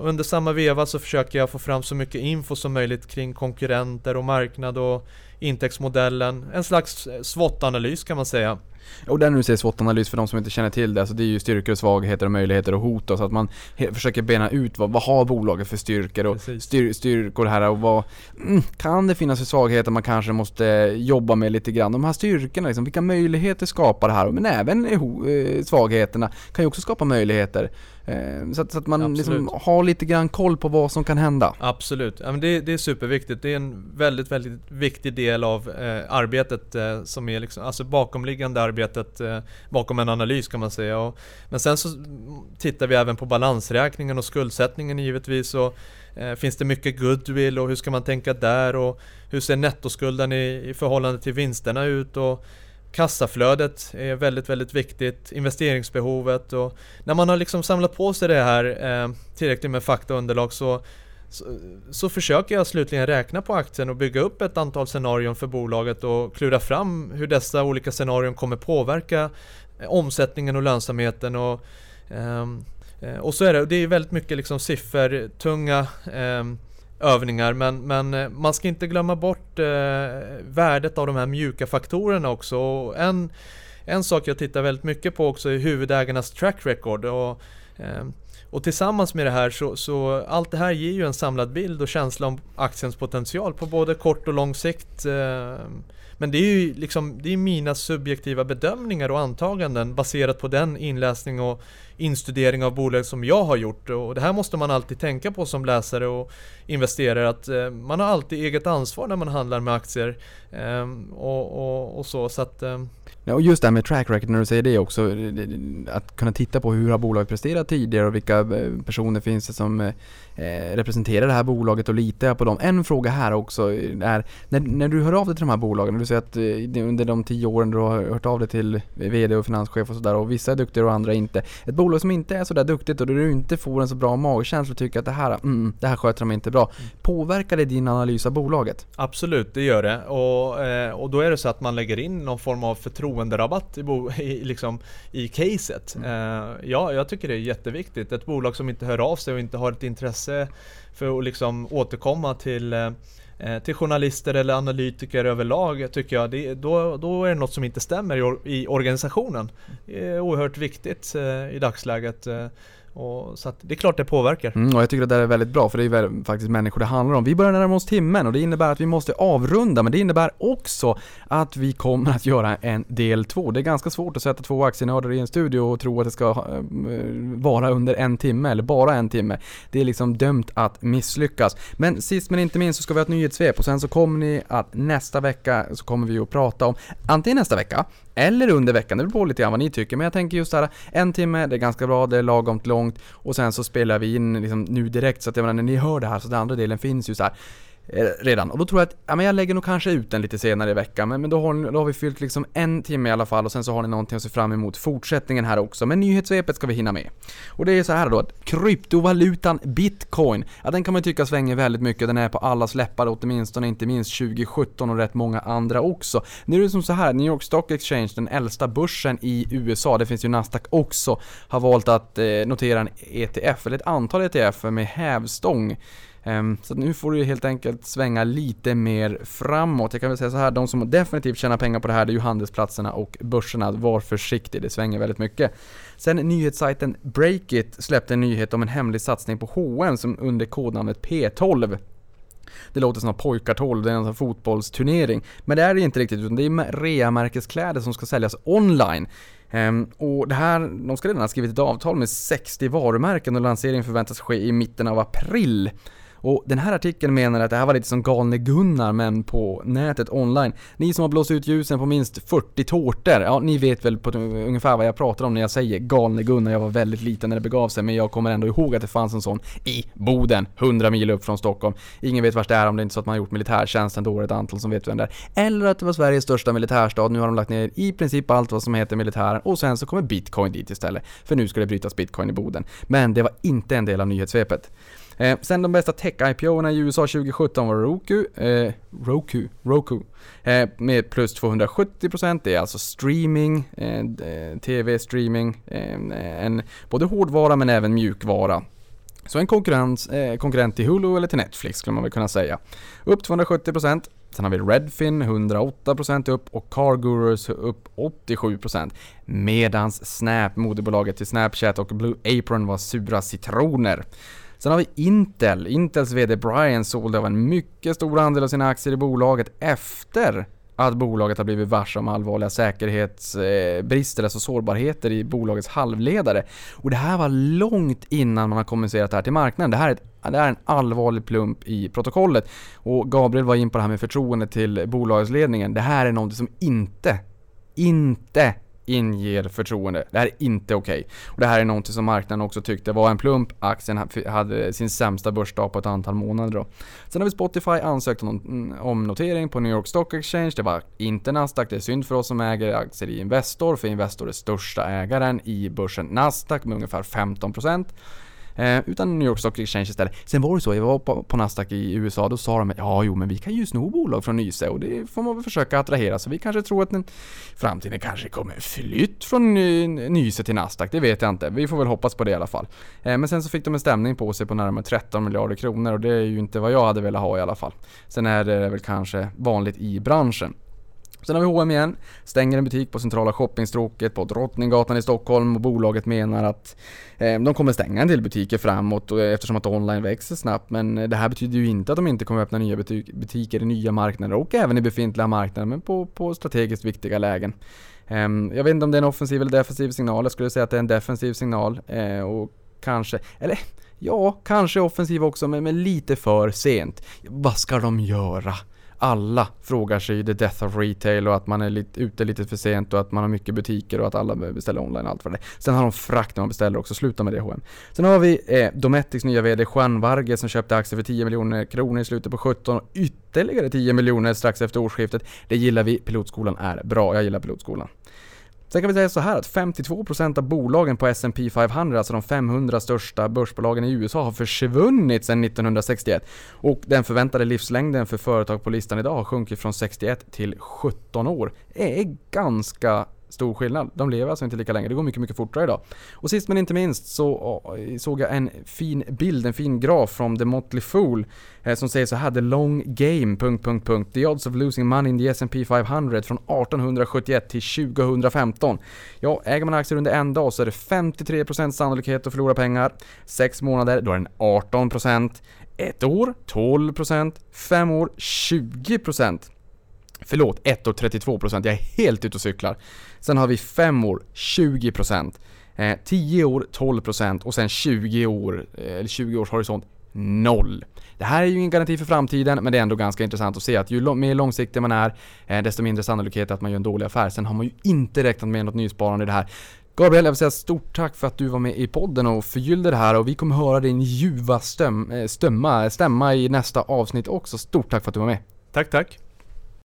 Under samma veva så försöker jag få fram så mycket info som möjligt kring konkurrenter och marknad och intäktsmodellen. En slags SWOT-analys kan man säga. Och där nu säger SWOT-analys för de som inte känner till det, alltså det är ju styrkor, och svagheter och möjligheter och hot då, så att man försöker bena ut vad, vad har bolaget för styrkor och styr, styrkor här och vad mm, kan det finnas för svagheter man kanske måste jobba med lite grann. De här styrkorna liksom, vilka möjligheter skapar det här? Men även eh, svagheterna kan ju också skapa möjligheter. Eh, så att, så att man liksom har lite grann koll på vad som kan hända. Absolut, ja, men det, det är superviktigt. Det är en väldigt, väldigt viktig del av eh, arbetet eh, som är liksom, alltså bakomliggande arbetet eh, bakom en analys kan man säga. Och, men sen så tittar vi även på balansräkningen och skuldsättningen givetvis. Och, eh, finns det mycket goodwill och hur ska man tänka där? Och hur ser nettoskulden i, i förhållande till vinsterna ut? Och, Kassaflödet är väldigt, väldigt viktigt, investeringsbehovet och när man har liksom samlat på sig det här eh, tillräckligt med faktaunderlag så, så, så, försöker jag slutligen räkna på aktien och bygga upp ett antal scenarion för bolaget och klura fram hur dessa olika scenarion kommer påverka eh, omsättningen och lönsamheten och, ehm, eh, och så är det, det är väldigt mycket liksom siffertunga eh, övningar men, men eh, man ska inte glömma bort eh, värdet av de här mjuka faktorerna också. Och en, en sak jag tittar väldigt mycket på också är huvudägarnas track record. Och, eh, och tillsammans med det här så, så allt det här ger ju en samlad bild och känsla om aktiens potential på både kort och lång sikt. Eh, men det är ju liksom, det är mina subjektiva bedömningar och antaganden baserat på den inläsning och instudering av bolag som jag har gjort. Och det här måste man alltid tänka på som läsare och investerare att eh, man har alltid eget ansvar när man handlar med aktier. Ehm, och, och, och, så. så att, ehm. Ja, och just det här med track record när du säger det också, att kunna titta på hur har bolaget presterat tidigare och vilka eh, personer finns det som eh, representerar det här bolaget och litar på dem. En fråga här också är, när, när du hör av dig till de här bolagen, du säger att under de tio åren du har hört av dig till VD och finanschef och sådär och vissa är duktiga och andra inte. Ett bolag som inte är sådär duktigt och där du inte får en så bra magkänsla och tycker att det här, mm, det här sköter de inte bra. Mm. Påverkar det din analys av bolaget? Absolut, det gör det. Och, och då är det så att man lägger in någon form av förtroende förtroenderabatt i, bo, i, liksom, i caset. Mm. Uh, ja, jag tycker det är jätteviktigt. Ett bolag som inte hör av sig och inte har ett intresse för att liksom återkomma till uh, Eh, till journalister eller analytiker överlag tycker jag, det, då, då är det något som inte stämmer i, i organisationen. Det är oerhört viktigt eh, i dagsläget. Eh, och, så det är klart det påverkar. Mm, och jag tycker att det är väldigt bra för det är väl faktiskt människor det handlar om. Vi börjar närma oss timmen och det innebär att vi måste avrunda men det innebär också att vi kommer att göra en del två. Det är ganska svårt att sätta två aktienördar i en studio och tro att det ska eh, vara under en timme eller bara en timme. Det är liksom dömt att misslyckas. Men sist men inte minst så ska vi ha ett nyhetssvep och sen så kommer ni att nästa vecka så kommer vi att prata om, antingen nästa vecka eller under veckan, det beror på lite grann vad ni tycker. Men jag tänker just här, en timme, det är ganska bra, det är lagom långt. Och sen så spelar vi in liksom nu direkt, så att jag menar, när ni hör det här, så den andra delen finns ju så här Eh, redan. Och då tror jag att, ja men jag lägger nog kanske ut den lite senare i veckan, men, men då, har, då har vi fyllt liksom en timme i alla fall och sen så har ni någonting att se fram emot fortsättningen här också. Men nyhetssvepet ska vi hinna med. Och det är så här då att kryptovalutan bitcoin, ja den kan man ju tycka svänger väldigt mycket, den är på allas läppar åtminstone, inte minst 2017 och rätt många andra också. Nu är det som så här, New York Stock Exchange, den äldsta börsen i USA, det finns ju Nasdaq också, har valt att eh, notera en ETF, eller ett antal ETF med hävstång Ehm, så nu får du helt enkelt svänga lite mer framåt. Jag kan väl säga så här, de som definitivt tjänar pengar på det här det är ju handelsplatserna och börserna. Var försiktig, det svänger väldigt mycket. Sen nyhetssajten Breakit släppte en nyhet om en hemlig satsning på H&M som under kodnamnet P12 Det låter som pojkar 12, det är en sån fotbollsturnering. Men det är det inte riktigt, utan det är reamärkeskläder som ska säljas online. Ehm, och det här, de ska redan ha skrivit ett avtal med 60 varumärken och lanseringen förväntas ske i mitten av april. Och den här artikeln menar att det här var lite som galne Gunnar men på nätet online. Ni som har blåst ut ljusen på minst 40 tårtor, ja ni vet väl på ungefär vad jag pratar om när jag säger galne Gunnar. Jag var väldigt liten när det begav sig men jag kommer ändå ihåg att det fanns en sån i Boden, 100 mil upp från Stockholm. Ingen vet vart det är om det är inte så att man har gjort militärtjänsten, då är ett antal som vet vem det är. Eller att det var Sveriges största militärstad, nu har de lagt ner i princip allt vad som heter militären och sen så kommer bitcoin dit istället. För nu ska det brytas bitcoin i Boden. Men det var inte en del av nyhetssvepet. Eh, sen de bästa tech-IPOerna i USA 2017 var Roku, eh, Roku, Roku eh, med plus 270%. Det är alltså streaming, eh, eh TV-streaming, eh, en både hårdvara men även mjukvara. Så en konkurrens, eh, konkurrent till Hulu eller till Netflix skulle man väl kunna säga. Upp 270%. Sen har vi Redfin 108% upp och CarGurus upp 87%. Medans Snap, moderbolaget till Snapchat och Blue Apron var sura citroner. Sen har vi Intel. Intels VD Brian sålde av en mycket stor andel av sina aktier i bolaget efter att bolaget har blivit varse om allvarliga säkerhetsbrister, eh, alltså sårbarheter i bolagets halvledare. Och det här var långt innan man har kommunicerat det här till marknaden. Det här är, ett, det här är en allvarlig plump i protokollet. Och Gabriel var in på det här med förtroende till bolagsledningen. Det här är något som inte, inte inger förtroende. Det här är inte okej. Okay. Och det här är någonting som marknaden också tyckte var en plump. Aktien hade sin sämsta börsdag på ett antal månader då. Sen har vi Spotify ansökt om, mm, om notering på New York Stock Exchange. Det var inte Nasdaq. Det är synd för oss som äger aktier i Investor, för Investor är största ägaren i börsen Nasdaq med ungefär 15%. Eh, utan New York Stock Exchange istället. Sen var det så, jag var på, på Nasdaq i USA, då sa de ja jo men vi kan ju sno bolag från Nyse och det får man väl försöka attrahera. Så vi kanske tror att den framtiden kanske kommer flytt från Nyse till Nasdaq, det vet jag inte. Vi får väl hoppas på det i alla fall. Eh, men sen så fick de en stämning på sig på närmare 13 miljarder kronor och det är ju inte vad jag hade velat ha i alla fall. Sen är det väl kanske vanligt i branschen. Sen har vi H&M igen. Stänger en butik på centrala shoppingstråket på Drottninggatan i Stockholm och bolaget menar att eh, de kommer stänga en del butiker framåt och, eftersom att online växer snabbt. Men eh, det här betyder ju inte att de inte kommer öppna nya butik butiker i nya marknader och även i befintliga marknader men på, på strategiskt viktiga lägen. Eh, jag vet inte om det är en offensiv eller defensiv signal. Jag skulle säga att det är en defensiv signal eh, och kanske, eller ja, kanske offensiv också men, men lite för sent. Vad ska de göra? Alla frågar sig the death of retail och att man är lite, ute lite för sent och att man har mycket butiker och att alla beställer online och allt vad det. är. Sen har de frakt när man beställer också, sluta med det H&M. Sen har vi eh, Dometics nya VD Juan Varge som köpte aktier för 10 miljoner kronor i slutet på 17 och ytterligare 10 miljoner strax efter årsskiftet. Det gillar vi, pilotskolan är bra, jag gillar pilotskolan. Sen kan vi säga så här att 52% av bolagen på S&P 500, alltså de 500 största börsbolagen i USA, har försvunnit sedan 1961. Och den förväntade livslängden för företag på listan idag har sjunkit från 61 till 17 år. Det är ganska stor skillnad. De lever alltså inte lika länge, det går mycket, mycket fortare idag. Och sist men inte minst så såg jag en fin bild, en fin graf från The Motley Fool eh, som säger så här The long game... Punkt, punkt, punkt, The odds of losing money in the S&P 500 från 1871 till 2015. Ja, äger man aktier under en dag så är det 53% sannolikhet att förlora pengar. 6 månader, då är den 18%. Ett år 12%, 5 år 20%. Förlåt, 1 år 32%, jag är helt ute och cyklar. Sen har vi 5 år 20%, eh, 10 år 12% och sen 20 år, eh, eller 20 års horisont 0. Det här är ju ingen garanti för framtiden, men det är ändå ganska intressant att se att ju mer långsiktig man är, eh, desto mindre sannolikhet att man gör en dålig affär. Sen har man ju inte räknat med något nysparande i det här. Gabriel, jag vill säga stort tack för att du var med i podden och förgyllde det här och vi kommer höra din ljuva stöm, eh, stömma, stämma i nästa avsnitt också. Stort tack för att du var med. Tack, tack.